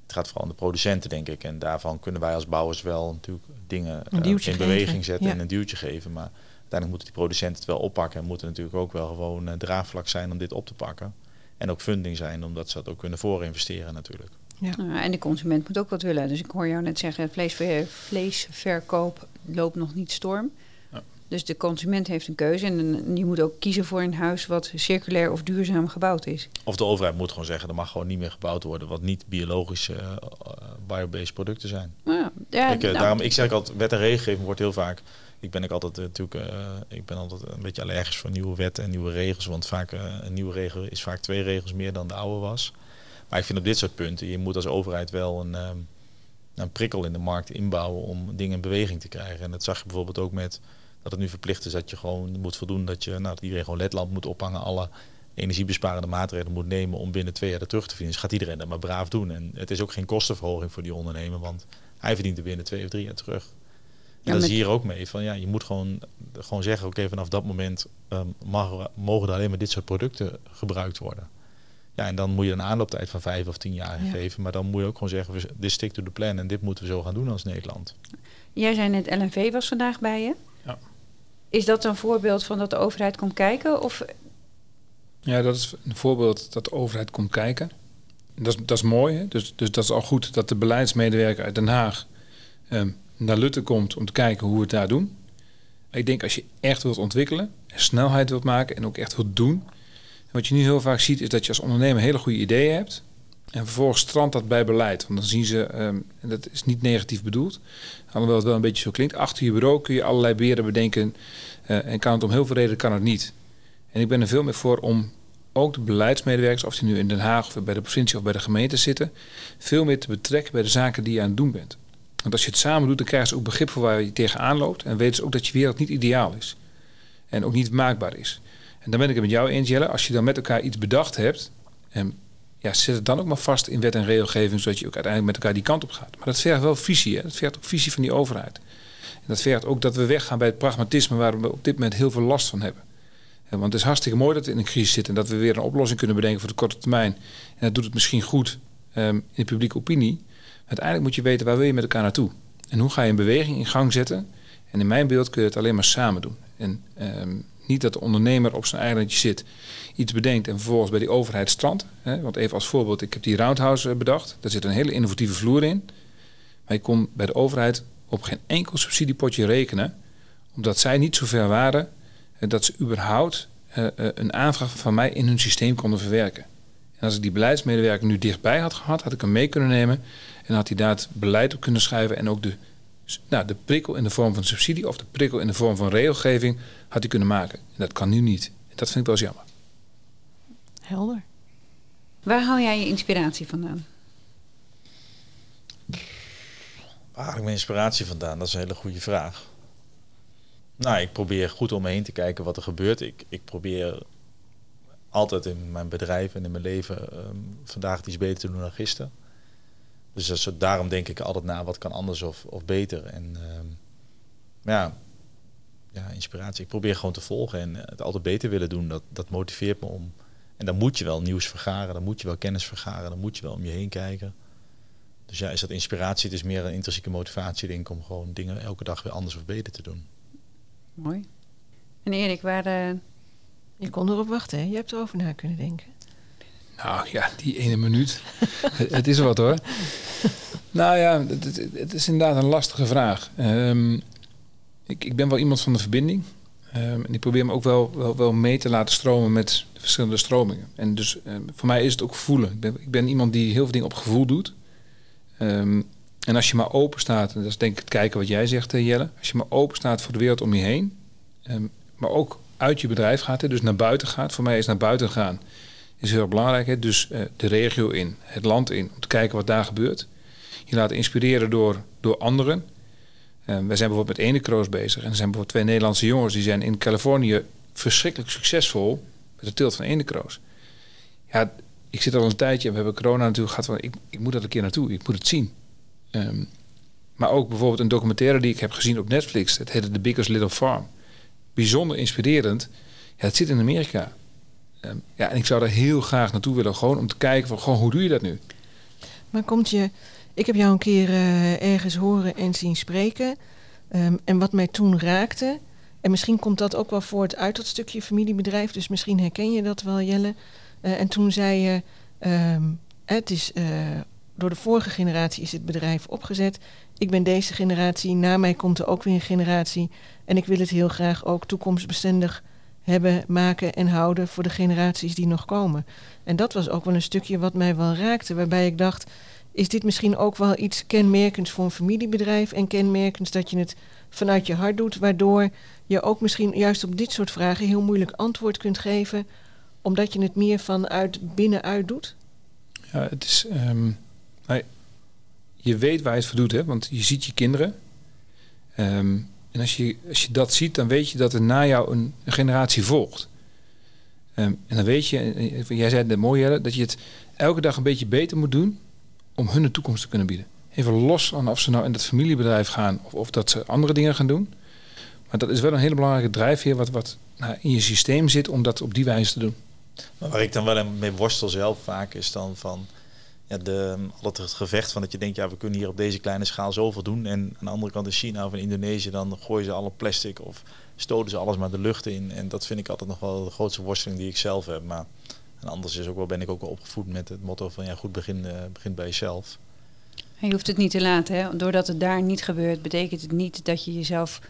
Het gaat vooral om de producenten, denk ik. En daarvan kunnen wij als bouwers wel natuurlijk dingen Een eh, duwtje in geven, beweging zetten ja. en een duwtje geven. Maar uiteindelijk moeten die producenten het wel oppakken. En moeten natuurlijk ook wel gewoon eh, draagvlak zijn om dit op te pakken. En ook funding zijn, omdat ze dat ook kunnen voorinvesteren natuurlijk. Nou, en de consument moet ook wat willen. Dus ik hoor jou net zeggen, vleesver, vleesverkoop loopt nog niet storm. Ja. Dus de consument heeft een keuze. En je moet ook kiezen voor een huis wat circulair of duurzaam gebouwd is. Of de overheid moet gewoon zeggen, er mag gewoon niet meer gebouwd worden wat niet biologische eh, eh, biobased producten zijn. Nou ja, ja, eh, nou, daarom, ik zeg altijd, wet en regelgeving wordt heel vaak. Ik ben ook altijd eh, natuurlijk, eh, ik ben altijd een beetje allergisch voor nieuwe wetten en nieuwe regels. Want vaak eh, een nieuwe regel is vaak twee regels meer dan de oude was. Maar ik vind op dit soort punten, je moet als overheid wel een, ehm, een prikkel in de markt inbouwen om dingen in beweging te krijgen. En dat zag je bijvoorbeeld ook met dat het nu verplicht is dat je gewoon moet voldoen dat je, nou, dat iedereen gewoon ledlamp moet ophangen, alle energiebesparende maatregelen moet nemen om binnen twee jaar er terug te verdienen. Dus gaat iedereen dat maar braaf doen. En het is ook geen kostenverhoging voor die ondernemer, want hij verdient er binnen twee of drie jaar terug. En Ja, dat is hier ook mee. Van, ja, je moet gewoon, gewoon zeggen, oké, vanaf dat moment ehm, mag, mogen er alleen maar dit soort producten gebruikt worden. Ja, en dan moet je een aanlooptijd van vijf of tien jaar Ja. geven. Maar dan moet je ook gewoon zeggen, we- dit stick to the plan en dit moeten we zo gaan doen als Nederland. Jij zei net, LNV was vandaag bij je. Ja. Is dat een voorbeeld van dat de overheid komt kijken? Of Ja, dat is een voorbeeld dat de overheid komt kijken. Dat is, dat is mooi, hè? Dus, dus dat is al goed dat de beleidsmedewerker uit Den Haag ehm, naar Lutte komt om te kijken hoe we het daar doen. Ik denk als je echt wilt ontwikkelen, en snelheid wilt maken en ook echt wilt doen. Wat je nu heel vaak ziet is dat je als ondernemer hele goede ideeën hebt. En vervolgens strandt dat bij beleid. Want dan zien ze, ehm, en dat is niet negatief bedoeld, alhoewel het wel een beetje zo klinkt. Achter je bureau kun je allerlei beren bedenken. eh, en kan het om heel veel redenen kan het niet. En ik ben er veel meer voor om ook de beleidsmedewerkers, of die nu in Den Haag of bij de provincie of bij de gemeente zitten, veel meer te betrekken bij de zaken die je aan het doen bent. Want als je het samen doet, dan krijgen ze ook begrip voor waar je tegenaan loopt. En weten ze ook dat je wereld niet ideaal is. En ook niet maakbaar is. En dan ben ik het met jou eens, Jelle. Als je dan met elkaar iets bedacht hebt, en ja, zet het dan ook maar vast in wet en regelgeving, zodat je ook uiteindelijk met elkaar die kant op gaat. Maar dat vergt wel visie. Hè? Dat vergt ook visie van die overheid. En dat vergt ook dat we weggaan bij het pragmatisme waar we op dit moment heel veel last van hebben. Want het is hartstikke mooi dat we in een crisis zitten en dat we weer een oplossing kunnen bedenken voor de korte termijn. En dat doet het misschien goed ehm, in de publieke opinie. Uiteindelijk moet je weten waar wil je met elkaar naartoe. En hoe ga je een beweging in gang zetten. En in mijn beeld kun je het alleen maar samen doen. En ehm, niet dat de ondernemer op zijn eilandje zit, iets bedenkt en vervolgens bij die overheid strandt. Want even als voorbeeld, ik heb die roundhouse eh, bedacht. Daar zit een hele innovatieve vloer in. Maar je kon bij de overheid op geen enkel subsidiepotje rekenen. Omdat zij niet zo ver waren dat ze überhaupt eh, eh, een aanvraag van mij in hun systeem konden verwerken. En als ik die beleidsmedewerker nu dichtbij had gehad, had ik hem mee kunnen nemen. En had hij daar het beleid op kunnen schrijven. En ook de, nou, de prikkel in de vorm van subsidie of de prikkel in de vorm van regelgeving had hij kunnen maken. En dat kan nu niet. En dat vind ik wel eens jammer. Helder. waar haal jij je inspiratie vandaan? Waar haal ik mijn inspiratie vandaan? Dat is een hele goede vraag. Nou, ik probeer goed om me heen te kijken wat er gebeurt. Ik, ik probeer altijd in mijn bedrijf en in mijn leven ehm, vandaag iets beter te doen dan gisteren. Dus dat is- daarom denk ik altijd na wat kan anders of, of beter. En ehm, ja, ja, inspiratie. Ik probeer gewoon te volgen en het altijd beter willen doen. Dat, dat motiveert me om. En dan moet je wel nieuws vergaren, dan moet je wel kennis vergaren, dan moet je wel om je heen kijken. Dus ja, is dat inspiratie? Het is meer een intrinsieke motivatie, denk ik, om gewoon dingen elke dag weer anders of beter te doen. Mooi. En Erik, waar... eh, Je kon erop wachten, hè? Je hebt erover na kunnen denken. Nou ja, die ene minuut. het, is wat hoor. nou ja, het, is inderdaad een lastige vraag. Ehm, ik, ik ben wel iemand van de verbinding. Ehm, en ik probeer me ook wel, wel, mee te laten stromen met de verschillende stromingen. En dus ehm, voor mij is het ook voelen. Ik ben, ik ben iemand die heel veel dingen op gevoel doet. En als je maar open staat, en dat is denk ik het kijken wat jij zegt, eh, Jelle. Als je maar open staat voor de wereld om je heen. maar ook uit je bedrijf gaat, dus naar buiten gaat. Voor mij is naar buiten gaan is heel belangrijk. Dus eh, de regio in, het land in, om te kijken wat daar gebeurt. Je laten inspireren door, door anderen. wij zijn bijvoorbeeld met ene kroos bezig. En er zijn bijvoorbeeld twee Nederlandse jongens die zijn in Californië verschrikkelijk succesvol met de tilt van ene kroos. Ja, ik zit al een tijdje, we hebben corona natuurlijk gehad, van ik, ik moet dat een keer naartoe, ik moet het zien. Ehm, maar ook bijvoorbeeld een documentaire die ik heb gezien op Netflix, het heette The Biggest Little Farm. Bijzonder inspirerend. Ja, het zit in Amerika. Ehm, ja, en ik zou daar heel graag naartoe willen, gewoon om te kijken van, gewoon, hoe doe je dat nu? Maar komt je... Ik heb jou een keer eh, ergens horen en zien spreken. Ehm, en wat mij toen raakte... En misschien komt dat ook wel voort uit dat stukje familiebedrijf. Dus misschien herken je dat wel, Jelle. Uh, en toen zei je... ehm, het is... eh, door de vorige generatie is het bedrijf opgezet. Ik ben deze generatie. Na mij komt er ook weer een generatie. En ik wil het heel graag ook toekomstbestendig hebben, maken en houden voor de generaties die nog komen. En dat was ook wel een stukje wat mij wel raakte, waarbij ik dacht: is dit misschien ook wel iets kenmerkends voor een familiebedrijf en kenmerkends dat je het vanuit je hart doet, waardoor je ook misschien juist op dit soort vragen heel moeilijk antwoord kunt geven, omdat je het meer vanuit binnenuit doet? Ja, het is. ehm, je weet waar je het voor doet, hè? want je ziet je kinderen. Ehm, en als je, als je dat ziet, dan weet je dat er na jou een, generatie volgt. Ehm, en dan weet je, eh, jij zei het mooi, Jelle, dat je het elke dag een beetje beter moet doen om hun een toekomst te kunnen bieden. Even los van of ze nou in dat familiebedrijf gaan of, of dat ze andere dingen gaan doen. Maar dat is wel een hele belangrijke drijfveer wat, wat nou, in je systeem zit om dat op die wijze te doen. Maar waar ik dan wel mee worstel zelf vaak is dan van ja, de, altijd het gevecht van dat je denkt, ja, we kunnen hier op deze kleine schaal zoveel doen. En aan de andere kant in China of in Indonesië, dan gooien ze alle plastic of stoten ze alles maar de lucht in. En dat vind ik altijd nog wel de grootste worsteling die ik zelf heb. Maar en anders is ook wel, ben ik ook wel opgevoed met het motto van ja, goed begin, eh, begin bij jezelf. Je hoeft het niet te laten. Hè? Doordat het daar niet gebeurt, betekent het niet dat je jezelf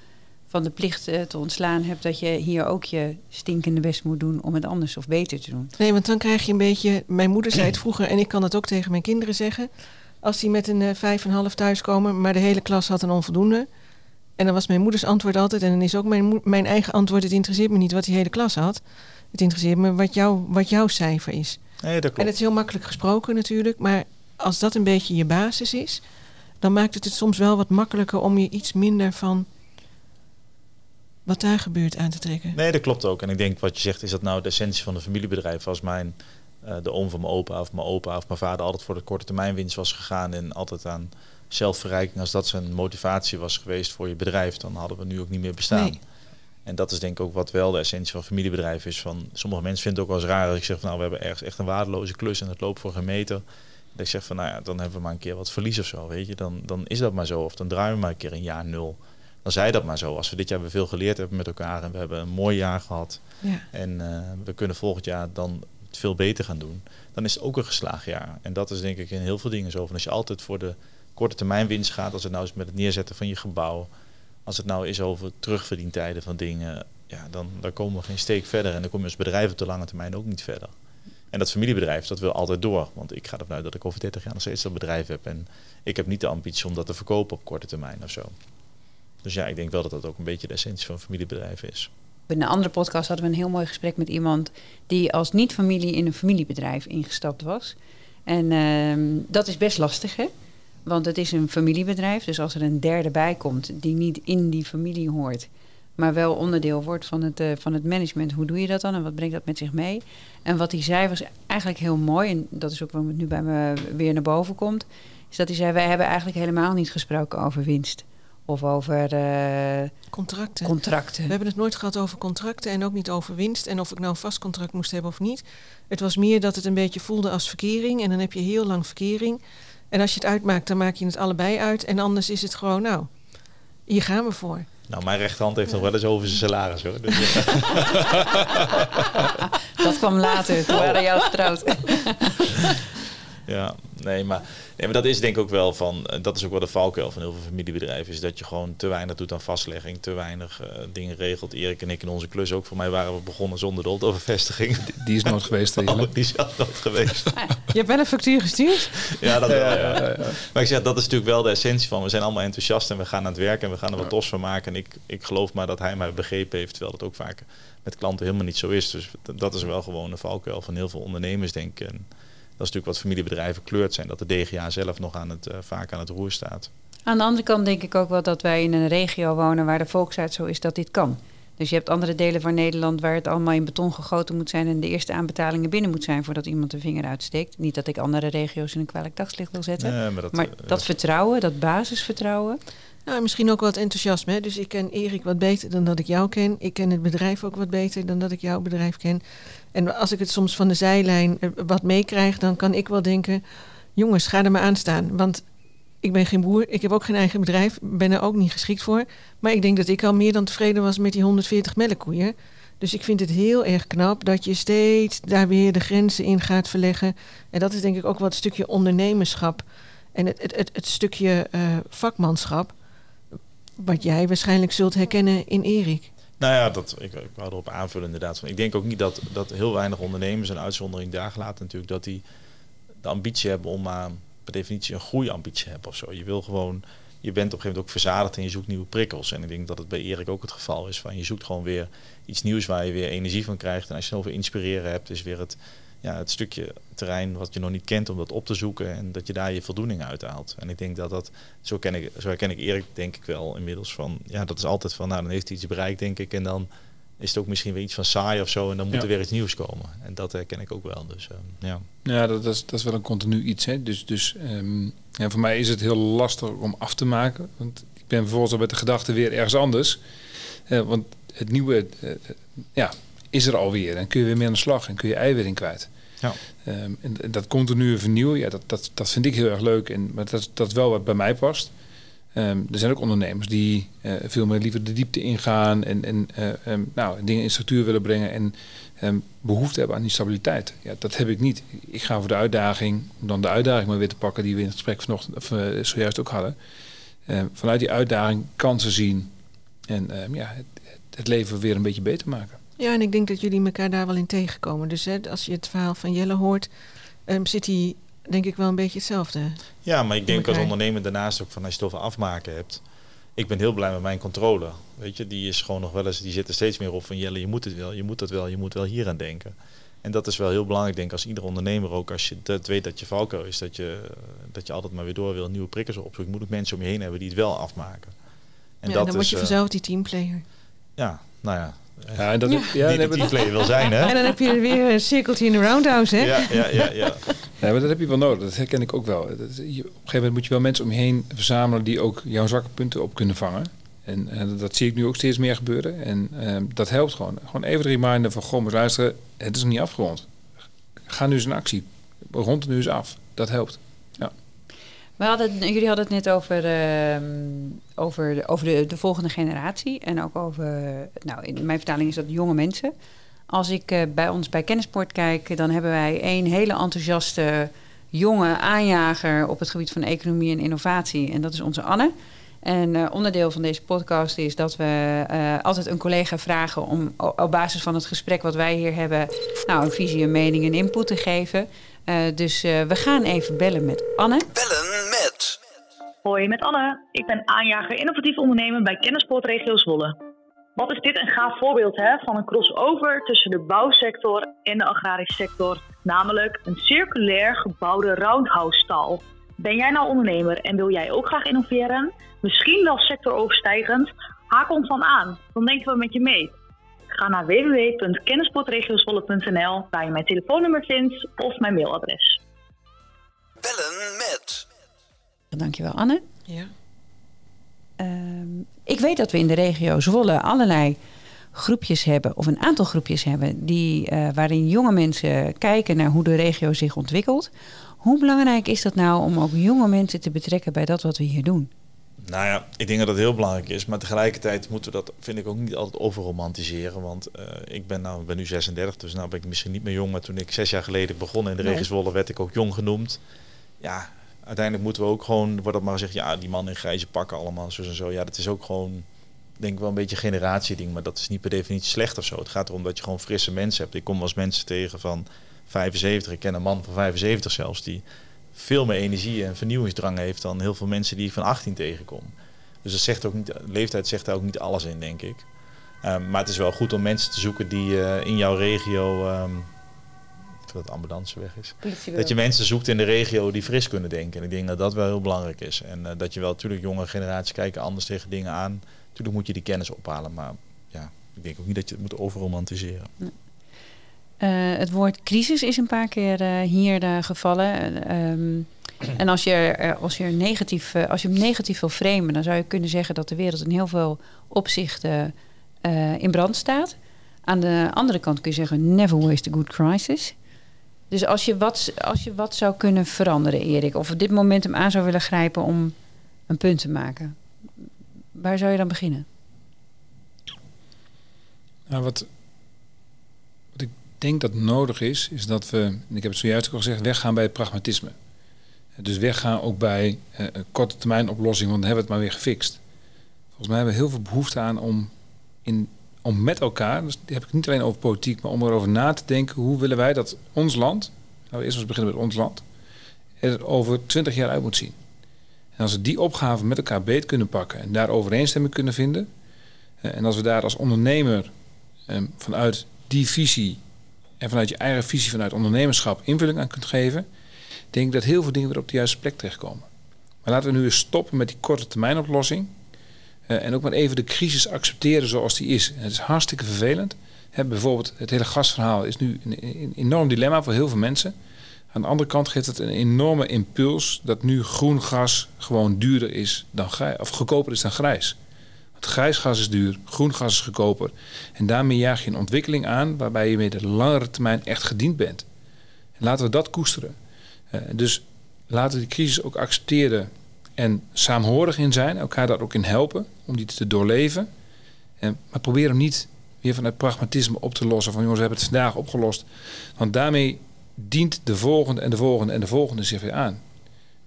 van de plicht eh, te ontslaan hebt. Dat je hier ook je stinkende best moet doen om het anders of beter te doen. Nee, want dan krijg je een beetje. Mijn moeder zei het vroeger en ik kan het ook tegen mijn kinderen zeggen. Als die met een eh, vijf en een half thuiskomen, maar de hele klas had een onvoldoende. En dan was mijn moeders antwoord altijd, en dan is ook mijn, mijn eigen antwoord: het interesseert me niet wat die hele klas had. Het interesseert me wat, jou, wat jouw cijfer is. Nee, dat En klopt. het is heel makkelijk gesproken natuurlijk, maar als dat een beetje je basis is, dan maakt het het soms wel wat makkelijker om je iets minder van wat daar gebeurt aan te trekken. Nee, dat klopt ook. En ik denk wat je zegt, is dat nou de essentie van een familiebedrijf? Als mijn, eh, de oom van mijn opa of mijn opa of mijn vader altijd voor de korte termijn winst was gegaan en altijd aan zelfverrijking, als dat zijn motivatie was geweest voor je bedrijf, dan hadden we nu ook niet meer bestaan. Nee. En dat is denk ik ook wat wel de essentie van familiebedrijf is. Van, sommige mensen vinden het ook wel eens raar als ik zeg van nou, we hebben ergens echt een waardeloze klus en het loopt voor geen meter. Dat ik zeg van nou ja, dan hebben we maar een keer wat verlies of zo, weet je. Dan, dan is dat maar zo. Of dan draaien we maar een keer een jaar nul. Dan zei dat maar zo. Als we dit jaar weer veel geleerd hebben met elkaar en we hebben een mooi jaar gehad. Ja. En eh, we kunnen volgend jaar dan het veel beter gaan doen. Dan is het ook een geslaagd jaar. En dat is denk ik in heel veel dingen zo. Van als je altijd voor de korte termijn winst gaat. Als het nou is met het neerzetten van je gebouw. Als het nou is over terugverdientijden van dingen. Ja, dan, dan komen we geen steek verder. En dan kom je als bedrijf op de lange termijn ook niet verder. En dat familiebedrijf, dat wil altijd door. Want ik ga ervan uit dat ik over 30 jaar nog steeds dat bedrijf heb. En ik heb niet de ambitie om dat te verkopen op korte termijn of zo. Dus ja, ik denk wel dat dat ook een beetje de essentie van familiebedrijf is. In een andere podcast hadden we een heel mooi gesprek met iemand die als niet-familie in een familiebedrijf ingestapt was. En ehm, dat is best lastig, hè? Want het is een familiebedrijf, dus als er een derde bij komt die niet in die familie hoort, maar wel onderdeel wordt van het, eh, van het management, hoe doe je dat dan en wat brengt dat met zich mee? En wat hij zei was eigenlijk heel mooi, en dat is ook wat nu bij me weer naar boven komt, is dat hij zei: Wij hebben eigenlijk helemaal niet gesproken over winst of over eh, Contracten. contracten. We hebben het nooit gehad over contracten en ook niet over winst. En of ik nou een vast contract moest hebben of niet. Het was meer dat het een beetje voelde als verkering. En dan heb je heel lang verkering. En als je het uitmaakt, dan maak je het allebei uit. En anders is het gewoon, nou, hier gaan we voor. Nou, mijn rechterhand heeft nog wel eens over zijn salaris hoor. Dus, eh, Dat kwam later, toen waren jou getrouwd. ja, nee maar, nee, maar dat is denk ik ook wel van, eh, dat is ook wel de valkuil van heel veel familiebedrijven, is dat je gewoon te weinig doet aan vastlegging, te weinig eh, dingen regelt. Erik en ik in onze klus ook, voor mij waren we begonnen zonder de overvestiging. Die is nooit geweest. Oh, die is nooit geweest. Je hebt wel een factuur gestuurd? Ja, dat wel. Ja. Maar ik zeg, dat is natuurlijk wel de essentie van. We zijn allemaal enthousiast en we gaan aan het werk en we gaan er wat tos van maken. En ik, ik geloof maar dat hij mij begrepen heeft, terwijl dat ook vaak met klanten helemaal niet zo is. Dus dat is wel gewoon een valkuil van heel veel ondernemers, denk ik. En dat is natuurlijk wat familiebedrijven kleurt zijn, dat de DGA zelf nog aan het, eh, vaak aan het roer staat. Aan de andere kant denk ik ook wel dat wij in een regio wonen waar de volksheid zo is dat dit kan. Dus je hebt andere delen van Nederland waar het allemaal in beton gegoten moet zijn en de eerste aanbetalingen binnen moet zijn voordat iemand de vinger uitsteekt. Niet dat ik andere regio's in een kwalijk dagslicht wil zetten. Nee, maar dat, maar eh, dat vertrouwen, dat basisvertrouwen. Nou, misschien ook wat enthousiasme. Hè? Dus ik ken Erik wat beter dan dat ik jou ken. Ik ken het bedrijf ook wat beter dan dat ik jouw bedrijf ken. En als ik het soms van de zijlijn eh, wat meekrijg, dan kan ik wel denken: jongens, ga er maar aan staan. Want ik ben geen boer, ik heb ook geen eigen bedrijf, ben er ook niet geschikt voor. Maar ik denk dat ik al meer dan tevreden was met die 140 melkkoeien. Dus ik vind het heel erg knap dat je steeds daar weer de grenzen in gaat verleggen. En dat is denk ik ook wat stukje ondernemerschap en het, het, het, het stukje eh, vakmanschap. Wat jij waarschijnlijk zult herkennen in Erik. Nou ja, dat, ik, ik wou erop aanvullen inderdaad. Ik denk ook niet dat, dat heel weinig ondernemers, een uitzondering daar gelaten natuurlijk, dat die de ambitie hebben om maar per definitie een groeiambitie hebben of zo. Je wil gewoon, je bent op een gegeven moment ook verzadigd en je zoekt nieuwe prikkels. En ik denk dat het bij Erik ook het geval is. Van je zoekt gewoon weer iets nieuws waar je weer energie van krijgt. En als je over inspireren hebt, is weer het, ja, het stukje terrein wat je nog niet kent om dat op te zoeken en dat je daar je voldoening uit haalt. En ik denk dat dat, zo, ken ik, zo herken ik Erik denk ik wel inmiddels van, ja, dat is altijd van, nou dan heeft hij iets bereikt denk ik en dan is het ook misschien weer iets van saai of zo en dan moet Ja. er weer iets nieuws komen. En dat herken ik ook wel. Dus eh, ja. Ja, dat, dat, is, dat is wel een continu iets. Hè? Dus, dus ehm, ja, voor mij is het heel lastig om af te maken. Want ik ben vervolgens al met de gedachte weer ergens anders. Eh, want het nieuwe eh, eh, ja, is er alweer. En kun je weer mee aan de slag en kun je eiwit in kwijt. Ja. Ehm, en, en dat continue vernieuwen, ja, dat, dat, dat vind ik heel erg leuk. En, maar dat is dat wel wat bij mij past. Ehm, er zijn ook ondernemers die eh, veel meer liever de diepte ingaan en, en eh, ehm, nou, dingen in structuur willen brengen en behoefte hebben aan die stabiliteit. Ja, dat heb ik niet. Ik ga voor de uitdaging, om dan de uitdaging maar weer te pakken die we in het gesprek vanochtend, of, eh, zojuist ook hadden. Vanuit die uitdaging kansen zien en ja, het, het leven weer een beetje beter maken. Ja, en ik denk dat jullie elkaar daar wel in tegenkomen. Dus hè, als je het verhaal van Jelle hoort, ehm, zit hij denk ik wel een beetje hetzelfde. Ja, maar ik denk als ondernemer daarnaast ook van als je het over afmaken hebt. Ik ben heel blij met mijn controle. Weet je, die is gewoon nog wel eens, die zit er steeds meer op van Jelle, je moet het wel, je moet dat wel, je moet wel hier aan denken. En dat is wel heel belangrijk, denk ik, als ieder ondernemer ook, als je dat weet dat je valkuil is, dat je, dat je altijd maar weer door wil, nieuwe prikkers opzoeken. Moet ook mensen om je heen hebben die het wel afmaken. En ja, dat dan word is, je eh, vanzelf die teamplayer. ja, nou ja. Ja, en dat, Ja. ja. die wil zijn, hè? En dan heb je weer een cirkeltje in de roundhouse, hè? Ja, ja, ja, ja. ja, maar dat heb je wel nodig. Dat herken ik ook wel. Dat, je, op een gegeven moment moet je wel mensen om je heen verzamelen die ook jouw zwakke punten op kunnen vangen. En eh, dat zie ik nu ook steeds meer gebeuren. En ehm, dat helpt gewoon. Gewoon even de reminder van, goh, maar luisteren, het is nog niet afgerond. Ga nu eens in actie. Rond het nu eens af. Dat helpt. We hadden, jullie hadden het net over, ehm, over, de, over de, de volgende generatie. En ook over, nou in mijn vertaling is dat jonge mensen. Als ik eh, bij ons bij Kennisport kijk, dan hebben wij één hele enthousiaste jonge aanjager op het gebied van economie en innovatie. En dat is onze Anne. En eh, onderdeel van deze podcast is dat we eh, altijd een collega vragen om op basis van het gesprek wat wij hier hebben, nou, een visie, een mening en input te geven. Dus we gaan even bellen met Anne. Bellen. Hoi, met Anne. Ik ben aanjager innovatief ondernemen bij Kennisport Regio Zwolle. Wat is dit een gaaf voorbeeld hè, van een crossover tussen de bouwsector en de agrarische sector, namelijk een circulair gebouwde roundhouse stal. Ben jij nou ondernemer en wil jij ook graag innoveren? Misschien wel sectoroverstijgend? Haak ons dan aan, dan denken we met je mee. Ga naar www.kennisportregiozwolle.nl waar je mijn telefoonnummer vindt of mijn mailadres. Bellen met. Dankjewel, Anne. Ja. Ehm, ik weet dat we in de regio Zwolle allerlei groepjes hebben, of een aantal groepjes hebben, die, eh, waarin jonge mensen kijken naar hoe de regio zich ontwikkelt. Hoe belangrijk is dat nou om ook jonge mensen te betrekken bij dat wat we hier doen? Nou ja, ik denk dat dat heel belangrijk is. Maar tegelijkertijd moeten we dat, vind ik, ook niet altijd overromantiseren. Want eh, ik ben, nou, ik ben nu 36, dus nou ben ik misschien niet meer jong. Maar toen ik zes jaar geleden begon in de Nee. regio Zwolle, werd ik ook jong genoemd. Ja, uiteindelijk moeten we ook gewoon, wordt dat maar gezegd, ja, die man in grijze pakken allemaal, zo en zo. Ja, dat is ook gewoon, denk ik wel een beetje een generatieding. Maar dat is niet per definitie slecht of zo. Het gaat erom dat je gewoon frisse mensen hebt. Ik kom wel eens mensen tegen van 75. Ik ken een man van 75 zelfs, die veel meer energie en vernieuwingsdrang heeft dan heel veel mensen die ik van 18 tegenkom. Dus dat zegt ook niet, leeftijd zegt daar ook niet alles in, denk ik. Ehm, maar het is wel goed om mensen te zoeken die eh, in jouw regio ehm, dat de ambulance weg is. Dat je mensen zoekt in de regio die fris kunnen denken. En ik denk dat dat wel heel belangrijk is. En eh, dat je wel, natuurlijk, jonge generaties kijken anders tegen dingen aan. Natuurlijk moet je die kennis ophalen. Maar ja, ik denk ook niet dat je het moet overromantiseren. Eh, het woord crisis is een paar keer eh, hier eh, gevallen. Eh, ehm, en als je, als, je er negatief, als je hem negatief wil framen, dan zou je kunnen zeggen dat de wereld in heel veel opzichten in brand staat. Aan de andere kant kun je zeggen: never waste a good crisis. Dus als je, wat, als je wat zou kunnen veranderen, Erik, of op dit moment hem aan zou willen grijpen om een punt te maken, waar zou je dan beginnen? Nou, wat, wat ik denk dat nodig is, is dat we, en ik heb het zojuist ook al gezegd, weggaan bij het pragmatisme. Dus weggaan ook bij een korte termijn oplossing, want dan hebben we het maar weer gefixt. Volgens mij hebben we heel veel behoefte aan om, in, om met elkaar, dus die heb ik niet alleen over politiek, maar om erover na te denken, hoe willen wij dat ons land, nou eerst eens beginnen met ons land, er over twintig jaar uit moet zien. En als we die opgave met elkaar beet kunnen pakken en daar overeenstemming kunnen vinden, en als we daar als ondernemer Ehm, vanuit die visie en vanuit je eigen visie, vanuit ondernemerschap invulling aan kunt geven, denk ik dat heel veel dingen weer op de juiste plek terechtkomen. Maar laten we nu eens stoppen met die korte termijn oplossing. Eh, en ook maar even de crisis accepteren zoals die is. Het is hartstikke vervelend. Bijvoorbeeld het hele gasverhaal is nu een, een enorm dilemma voor heel veel mensen. Aan de andere kant geeft het een enorme impuls dat nu groen gas gewoon duurder is dan grijs, of goedkoper is dan grijs. Want grijs gas is duur, groen gas is goedkoper. En daarmee jaag je een ontwikkeling aan waarbij je met de langere termijn echt gediend bent. En laten we dat koesteren. Eh, dus laten we die crisis ook accepteren en saamhorig in zijn, elkaar daar ook in helpen om die te doorleven. En, maar probeer hem niet weer vanuit pragmatisme op te lossen van jongens, we hebben het vandaag opgelost. Want daarmee dient de volgende en de volgende en de volgende zich weer aan.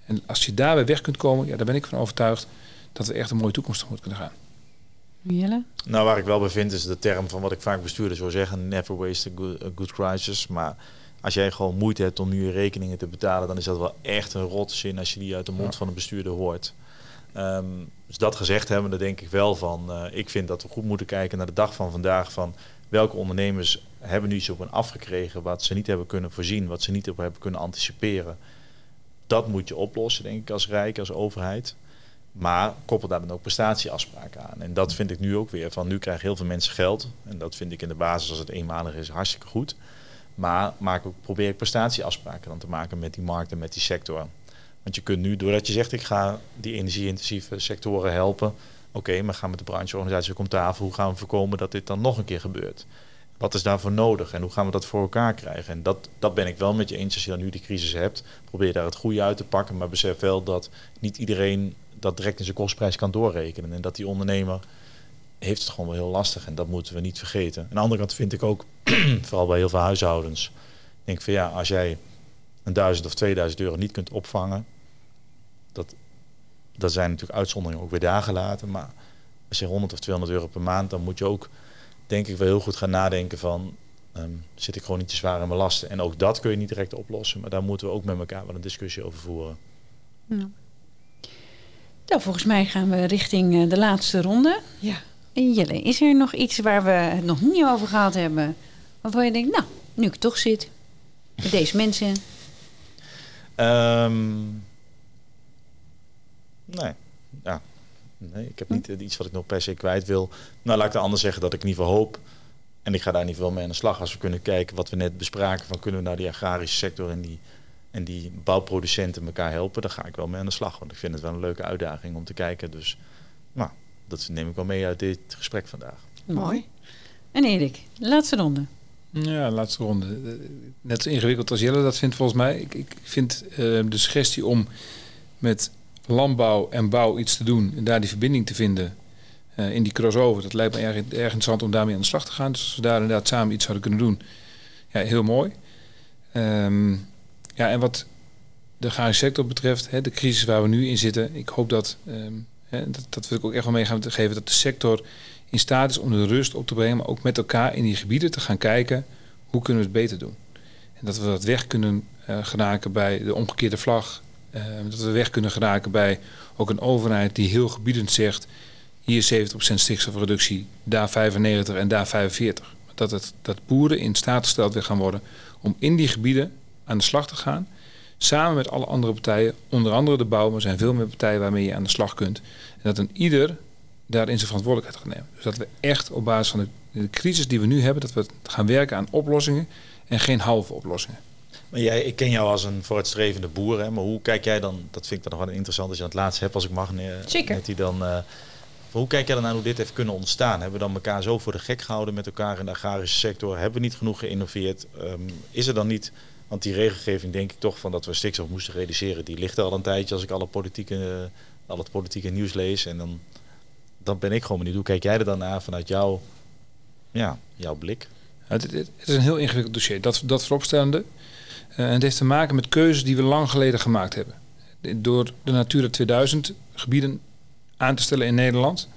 En als je daarbij weg kunt komen, ja, daar ben ik van overtuigd dat we echt een mooie toekomst tegemoet kunnen gaan. Jelle? Nou, waar ik wel bij vind is de term van wat ik vaak bestuurders zou zeggen: never waste a good, a good crisis. Maar als jij gewoon moeite hebt om nu je rekeningen te betalen, dan is dat wel echt een rotzin als je die uit de mond Ja. van een bestuurder hoort. Ehm, dus dat gezegd hebben, dan denk ik wel van, eh, ik vind dat we goed moeten kijken naar de dag van vandaag van welke ondernemers hebben nu iets op een afgekregen wat ze niet hebben kunnen voorzien, wat ze niet op hebben kunnen anticiperen. Dat moet je oplossen, denk ik, als Rijk, als overheid. Maar koppel daar dan ook prestatieafspraken aan. En dat vind ik nu ook weer. Van nu krijgen heel veel mensen geld. En dat vind ik in de basis, als het eenmalig is, hartstikke goed. Maar maak ook, probeer ik prestatieafspraken dan te maken met die markt en met die sector. Want je kunt nu, doordat je zegt ik ga die energie-intensieve sectoren helpen. Oké, maar ga met de brancheorganisatie ook om tafel. Hoe gaan we voorkomen dat dit dan nog een keer gebeurt? Wat is daarvoor nodig en hoe gaan we dat voor elkaar krijgen? En dat, dat ben ik wel met je eens als je dan nu die crisis hebt. Probeer daar het goede uit te pakken, maar besef wel dat niet iedereen dat direct in zijn kostprijs kan doorrekenen. En dat die ondernemer heeft het gewoon wel heel lastig en dat moeten we niet vergeten. Aan de andere kant vind ik ook, vooral bij heel veel huishoudens, denk ik van ja, als jij een duizend of 2000 euro niet kunt opvangen, dat, dat zijn natuurlijk uitzonderingen ook weer daar gelaten. Maar als je 100 of 200 euro per maand, dan moet je ook, denk ik, wel heel goed gaan nadenken van, ehm, zit ik gewoon niet te zwaar in mijn lasten? En ook dat kun je niet direct oplossen, maar daar moeten we ook met elkaar wel een discussie over voeren. Nou, volgens mij gaan we richting eh, de laatste ronde. Ja. En Jelle, is er nog iets waar we het nog niet over gehad hebben? Waarvan je denkt, nou, nu ik toch zit, met deze mensen. Ehm, nee. Ja. Nee, ik heb niet eh, iets wat ik nog per se kwijt wil. Nou, laat ik dan anders zeggen dat ik in ieder geval hoop. En ik ga daar in ieder geval mee aan de slag. Als we kunnen kijken wat we net bespraken. Van kunnen we nou die agrarische sector en die, en die bouwproducenten elkaar helpen. Dan ga ik wel mee aan de slag. Want ik vind het wel een leuke uitdaging om te kijken. Dus nou, dat neem ik wel mee uit dit gesprek vandaag. Mooi. En Erik, laatste ronde. Ja, laatste ronde. Eh, Net zo ingewikkeld als Jelle dat vindt volgens mij. Ik, ik vind eh, de suggestie om met landbouw en bouw iets te doen en daar die verbinding te vinden eh, in die crossover, dat lijkt me erg, erg interessant om daarmee aan de slag te gaan. Dus als we daar inderdaad samen iets zouden kunnen doen, ja, heel mooi. Ehm, ja, en wat de agrarische sector betreft, hè, de crisis waar we nu in zitten, ik hoop dat, ehm, dat, dat wil ik ook echt wel mee gaan geven, dat de sector in staat is om de rust op te brengen, maar ook met elkaar in die gebieden te gaan kijken hoe kunnen we het beter doen. En dat we dat weg kunnen eh, geraken bij de omgekeerde vlag. Eh, dat we weg kunnen geraken bij ook een overheid die heel gebiedend zegt: hier 70% stikstofreductie, daar 95 en daar 45. Maar dat, het, dat boeren in staat gesteld weer gaan worden om in die gebieden aan de slag te gaan. Samen met alle andere partijen, onder andere de bouw, maar er zijn veel meer partijen waarmee je aan de slag kunt. En dat een ieder daarin zijn verantwoordelijkheid gaat nemen. Dus dat we echt op basis van de, de crisis die we nu hebben, dat we gaan werken aan oplossingen en geen halve oplossingen. Maar jij, ik ken jou als een vooruitstrevende boer, hè, maar hoe kijk jij dan, dat vind ik dan nog wel interessant als je aan het laatste hebt, als ik mag, ne- Zeker. Nettie, dan, eh, hoe kijk jij dan naar hoe dit heeft kunnen ontstaan? Hebben we dan elkaar zo voor de gek gehouden met elkaar in de agrarische sector? Hebben we niet genoeg geïnnoveerd? Ehm, is er dan niet, want die regelgeving denk ik toch van dat we stikstof moesten reduceren, die ligt er al een tijdje als ik alle politieke, al het politieke nieuws lees en dan, dan ben ik gewoon benieuwd, hoe kijk jij er dan naar vanuit jouw, ja, jouw blik? Het is een heel ingewikkeld dossier, dat, dat vooropstellende. Eh, en het heeft te maken met keuzes die we lang geleden gemaakt hebben. Door de Natura 2000 gebieden aan te stellen in Nederland.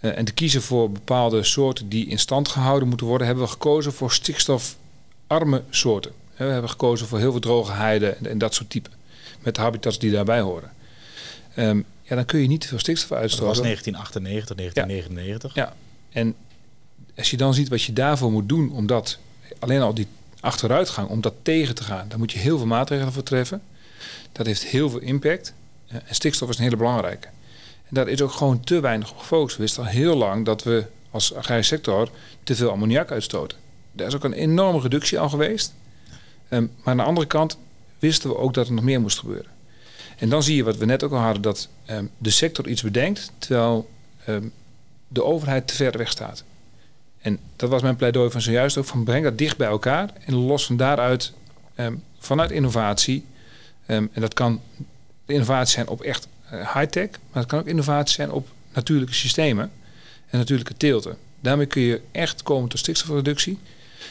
eh, en te kiezen voor bepaalde soorten die in stand gehouden moeten worden, hebben we gekozen voor stikstofarme soorten. We hebben gekozen voor heel veel droge heiden en, en dat soort typen. Met de habitats die daarbij horen. Ehm, ja, dan kun je niet te veel stikstof Dat uitstoten. was 1998, 1999. Ja. En als je dan ziet wat je daarvoor moet doen, om dat, alleen al die achteruitgang, om dat tegen te gaan, dan moet je heel veel maatregelen voor treffen. Dat heeft heel veel impact. En stikstof is een hele belangrijke. En daar is ook gewoon te weinig op gefocust. We wisten al heel lang dat we als agrarische sector te veel ammoniak uitstoten. Daar is ook een enorme reductie al geweest. Ehm, maar aan de andere kant wisten we ook dat er nog meer moest gebeuren. En dan zie je wat we net ook al hadden, dat ehm, de sector iets bedenkt, terwijl ehm, de overheid te ver weg staat. En dat was mijn pleidooi van zojuist ook, van breng dat dicht bij elkaar en los van daaruit vanuit innovatie. en dat kan innovatie zijn op echt eh, high-tech, maar het kan ook innovatie zijn op natuurlijke systemen en natuurlijke teelten. Daarmee kun je echt komen tot stikstofreductie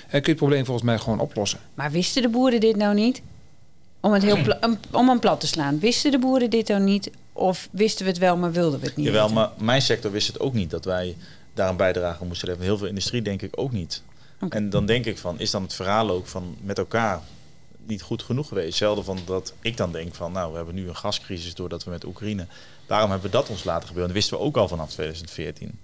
kun je het probleem volgens mij gewoon oplossen. Maar wisten de boeren dit nou niet? Om, het heel pla- om- om hem plat te slaan. Wisten de boeren dit nou niet? Of wisten we het wel, maar wilden we het niet? Jawel, weten? maar mijn sector wist het ook niet dat wij daar een bijdrage moesten leveren. Heel veel industrie denk ik ook niet. En dan denk ik van, is dan het verhaal ook van met elkaar niet goed genoeg geweest? Hetzelfde van dat ik dan denk van, nou, we hebben nu een gascrisis doordat we met Oekraïne. Waarom hebben we dat ons laten gebeuren? Dat wisten we ook al vanaf 2014.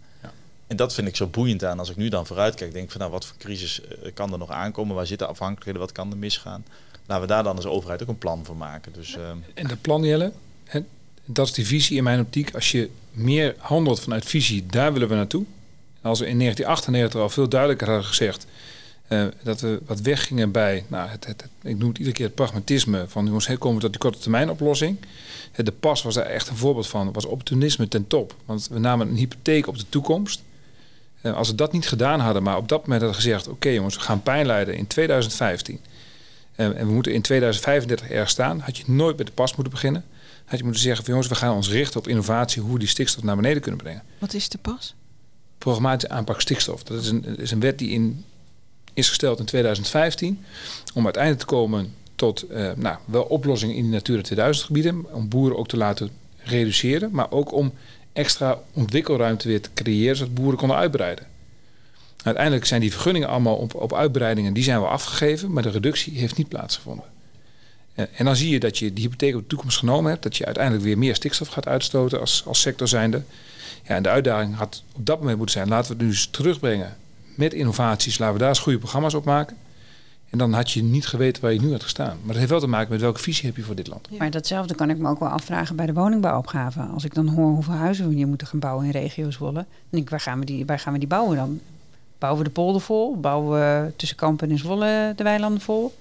En dat vind ik zo boeiend aan. Als ik nu dan vooruit kijk, denk ik van, nou, wat voor crisis eh, kan er nog aankomen? Waar zitten afhankelijkheden? Wat kan er misgaan? Laten we daar dan als overheid ook een plan voor maken. Dus ehm, En de plan, Jelle, dat is die visie in mijn optiek. Als je meer handelt vanuit visie, daar willen we naartoe. Als we in 1998 al veel duidelijker hadden gezegd eh, dat we wat weggingen bij, nou, het, het, ik noem het iedere keer het pragmatisme van jongens, hoe komen we tot die korte termijn oplossing. De pas was daar echt een voorbeeld van, was opportunisme ten top. Want we namen een hypotheek op de toekomst. Eh, als we dat niet gedaan hadden, maar op dat moment hadden gezegd, oké jongens, we gaan pijn lijden in 2015. Eh, en we moeten in 2035 ergens staan. Had je nooit met de pas moeten beginnen. Had je moeten zeggen van jongens, we gaan ons richten op innovatie, hoe we die stikstof naar beneden kunnen brengen. Wat is de pas? Programmatische aanpak stikstof. Dat is een, is een wet die in, is gesteld in 2015 om uiteindelijk te komen tot eh, nou, wel oplossingen in die Natura 2000 gebieden. Om boeren ook te laten reduceren, maar ook om extra ontwikkelruimte weer te creëren zodat boeren konden uitbreiden. Uiteindelijk zijn die vergunningen allemaal op, op uitbreidingen, die zijn wel afgegeven, maar de reductie heeft niet plaatsgevonden. En dan zie je dat je die hypotheek op de toekomst genomen hebt, dat je uiteindelijk weer meer stikstof gaat uitstoten als, als sector zijnde. Ja, en de uitdaging had op dat moment moeten zijn, laten we het nu eens terugbrengen met innovaties, laten we daar eens goede programma's op maken. En dan had je niet geweten waar je nu had gestaan. Maar dat heeft wel te maken met welke visie heb je voor dit land. Maar datzelfde kan ik me ook wel afvragen bij de woningbouwopgave. Als ik dan hoor hoeveel huizen we hier moeten gaan bouwen in regio Zwolle. Dan denk ik, waar gaan we die, waar gaan we die bouwen dan? Bouwen we de polder vol? Bouwen we tussen Kampen en Zwolle de weilanden vol?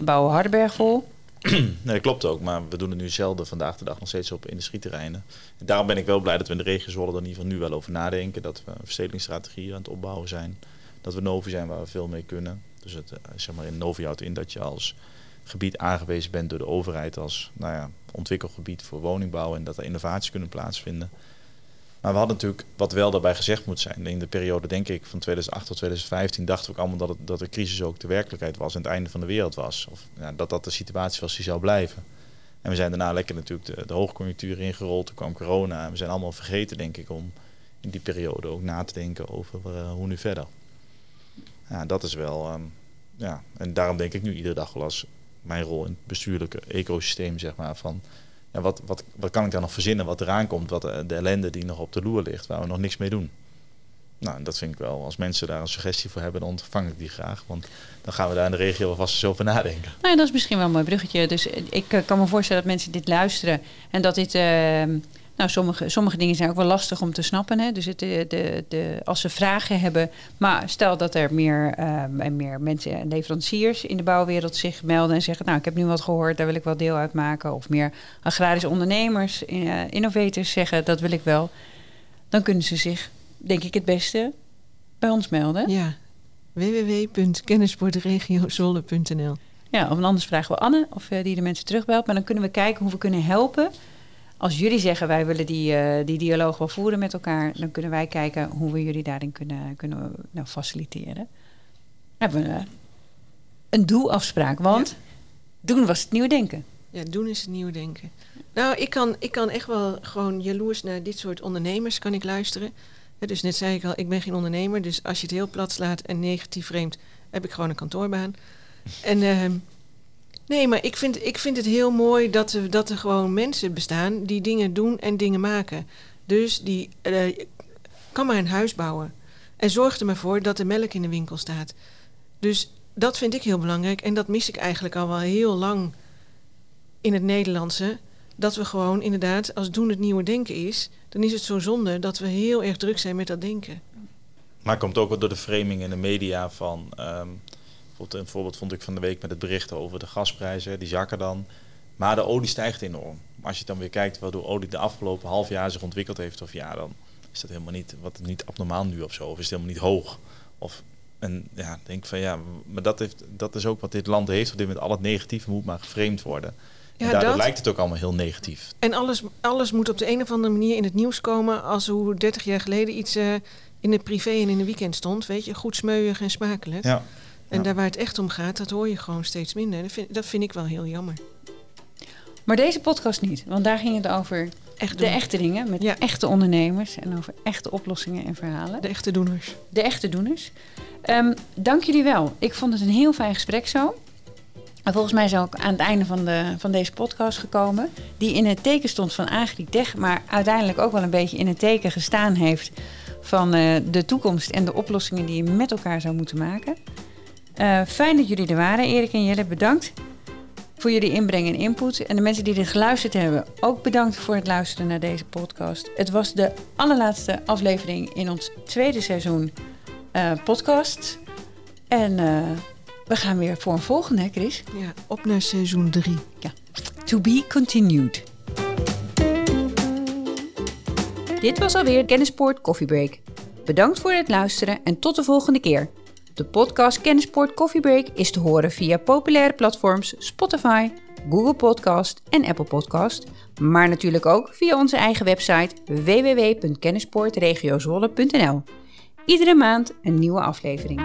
Bouwen we Hardenberg vol? Nee, klopt ook. Maar we doen het nu zelden vandaag de dag nog steeds op industrieterreinen. En daarom ben ik wel blij dat we in de regio Zwolle er in ieder geval nu wel over nadenken. Dat we een verstedelingsstrategie aan het opbouwen zijn. Dat we Novi zijn waar we veel mee kunnen. Dus het, eh, zeg maar in Novi houdt in dat je als gebied aangewezen bent door de overheid als nou ja, ontwikkelgebied voor woningbouw. En dat er innovaties kunnen plaatsvinden. Maar we hadden natuurlijk, wat wel daarbij gezegd moet zijn, in de periode denk ik van 2008 tot 2015 dachten we ook allemaal dat, het, dat de crisis ook de werkelijkheid was en het einde van de wereld was. Of ja, dat dat de situatie was die zou blijven. En we zijn daarna lekker natuurlijk de, de hoogconjunctuur ingerold, toen kwam corona en we zijn allemaal vergeten denk ik om in die periode ook na te denken over eh, hoe nu verder. Ja, dat is wel, ehm, ja, en daarom denk ik nu iedere dag wel als mijn rol in het bestuurlijke ecosysteem zeg maar van wat, wat, wat kan ik dan nog verzinnen wat eraan komt, wat eh, de ellende die nog op de loer ligt, waar we nog niks mee doen. nou, dat vind ik wel. Als mensen daar een suggestie voor hebben, dan ontvang ik die graag. Want dan gaan we daar in de regio wel vast eens over nadenken. Nou, dat is misschien wel een mooi bruggetje. Dus ik eh, kan me voorstellen dat mensen dit luisteren en dat dit. eh, nou, sommige, sommige dingen zijn ook wel lastig om te snappen. Hè? Dus het, de, de, als ze vragen hebben. Maar stel dat er meer, eh, en meer mensen, leveranciers in de bouwwereld zich melden en zeggen: Nou, ik heb nu wat gehoord, daar wil ik wel deel uit maken. Of meer agrarische ondernemers, eh, innovators zeggen: Dat wil ik wel. Dan kunnen ze zich, denk ik, het beste bij ons melden. Ja, www.kennisportregiozwolle.nl Ja, of anders vragen we Anne of eh, die de mensen terugbelt. Maar dan kunnen we kijken hoe we kunnen helpen. Als jullie zeggen wij willen die, eh, die dialoog wel voeren met elkaar, dan kunnen wij kijken hoe we jullie daarin kunnen, kunnen nou, faciliteren. Hebben we eh, een doelafspraak, want doen was het nieuwe denken. Ja, doen is het nieuwe denken. Nou, ik kan, ik kan echt wel gewoon jaloers naar dit soort ondernemers kan ik luisteren. Ja, dus net zei ik al, ik ben geen ondernemer. Dus als je het heel plat slaat en negatief vreemd, heb ik gewoon een kantoorbaan. En ehm, nee, maar ik vind, ik vind het heel mooi dat er, dat er gewoon mensen bestaan die dingen doen en dingen maken. Dus die eh, kan maar een huis bouwen. En zorg er maar voor dat er melk in de winkel staat. Dus dat vind ik heel belangrijk. En dat mis ik eigenlijk al wel heel lang in het Nederlandse. Dat we gewoon inderdaad, als doen het nieuwe denken is, dan is het zo zonde dat we heel erg druk zijn met dat denken. Maar het komt ook wel door de framing in de media van... ehm, bijvoorbeeld een voorbeeld vond ik van de week met het bericht over de gasprijzen. Die zakken dan. Maar de olie stijgt enorm. Maar als je dan weer kijkt waardoor olie de afgelopen half jaar zich ontwikkeld heeft... of ja, dan is dat helemaal niet, wat niet abnormaal nu of zo. Of is het helemaal niet hoog. Of, en ja, denk van ja, maar dat, heeft, dat is ook wat dit land heeft. Op dit moment al het negatieve moet maar geframed worden. En Ja, daardoor dat- lijkt het ook allemaal heel negatief. En alles, alles moet op de een of andere manier in het nieuws komen als hoe 30 jaar geleden iets eh, in de privé en in de weekend stond. Weet je, goed smeuig en smakelijk. Ja. En ja. daar waar het echt om gaat, dat hoor je gewoon steeds minder. Dat vind, dat vind ik wel heel jammer. Maar deze podcast niet, want daar ging het over Echt de echte dingen met Ja. echte ondernemers en over echte oplossingen en verhalen. De echte doeners. de echte doeners. Ehm, dank jullie wel. Ik vond het een heel fijn gesprek zo. En volgens mij is ook aan het einde van, de, van deze podcast gekomen. Die in het teken stond van Agritech. Maar uiteindelijk ook wel een beetje in het teken gestaan heeft. Van eh, de toekomst en de oplossingen die je met elkaar zou moeten maken. Eh, fijn dat jullie er waren. Erik en Jelle, bedankt voor jullie inbreng en input. En de mensen die dit geluisterd hebben, ook bedankt voor het luisteren naar deze podcast. Het was de allerlaatste aflevering in ons tweede seizoen eh, podcast. En eh, we gaan weer voor een volgende, hè Chris? Ja, op naar seizoen 3. To be continued. Dit was alweer Kennisport Coffee Break. Bedankt voor het luisteren en tot de volgende keer. De podcast Kennisport Coffee Break is te horen via populaire platforms Spotify, Google Podcast en Apple Podcast, maar natuurlijk ook via onze eigen website www.kennisportregiozwolle.nl. Iedere maand een nieuwe aflevering.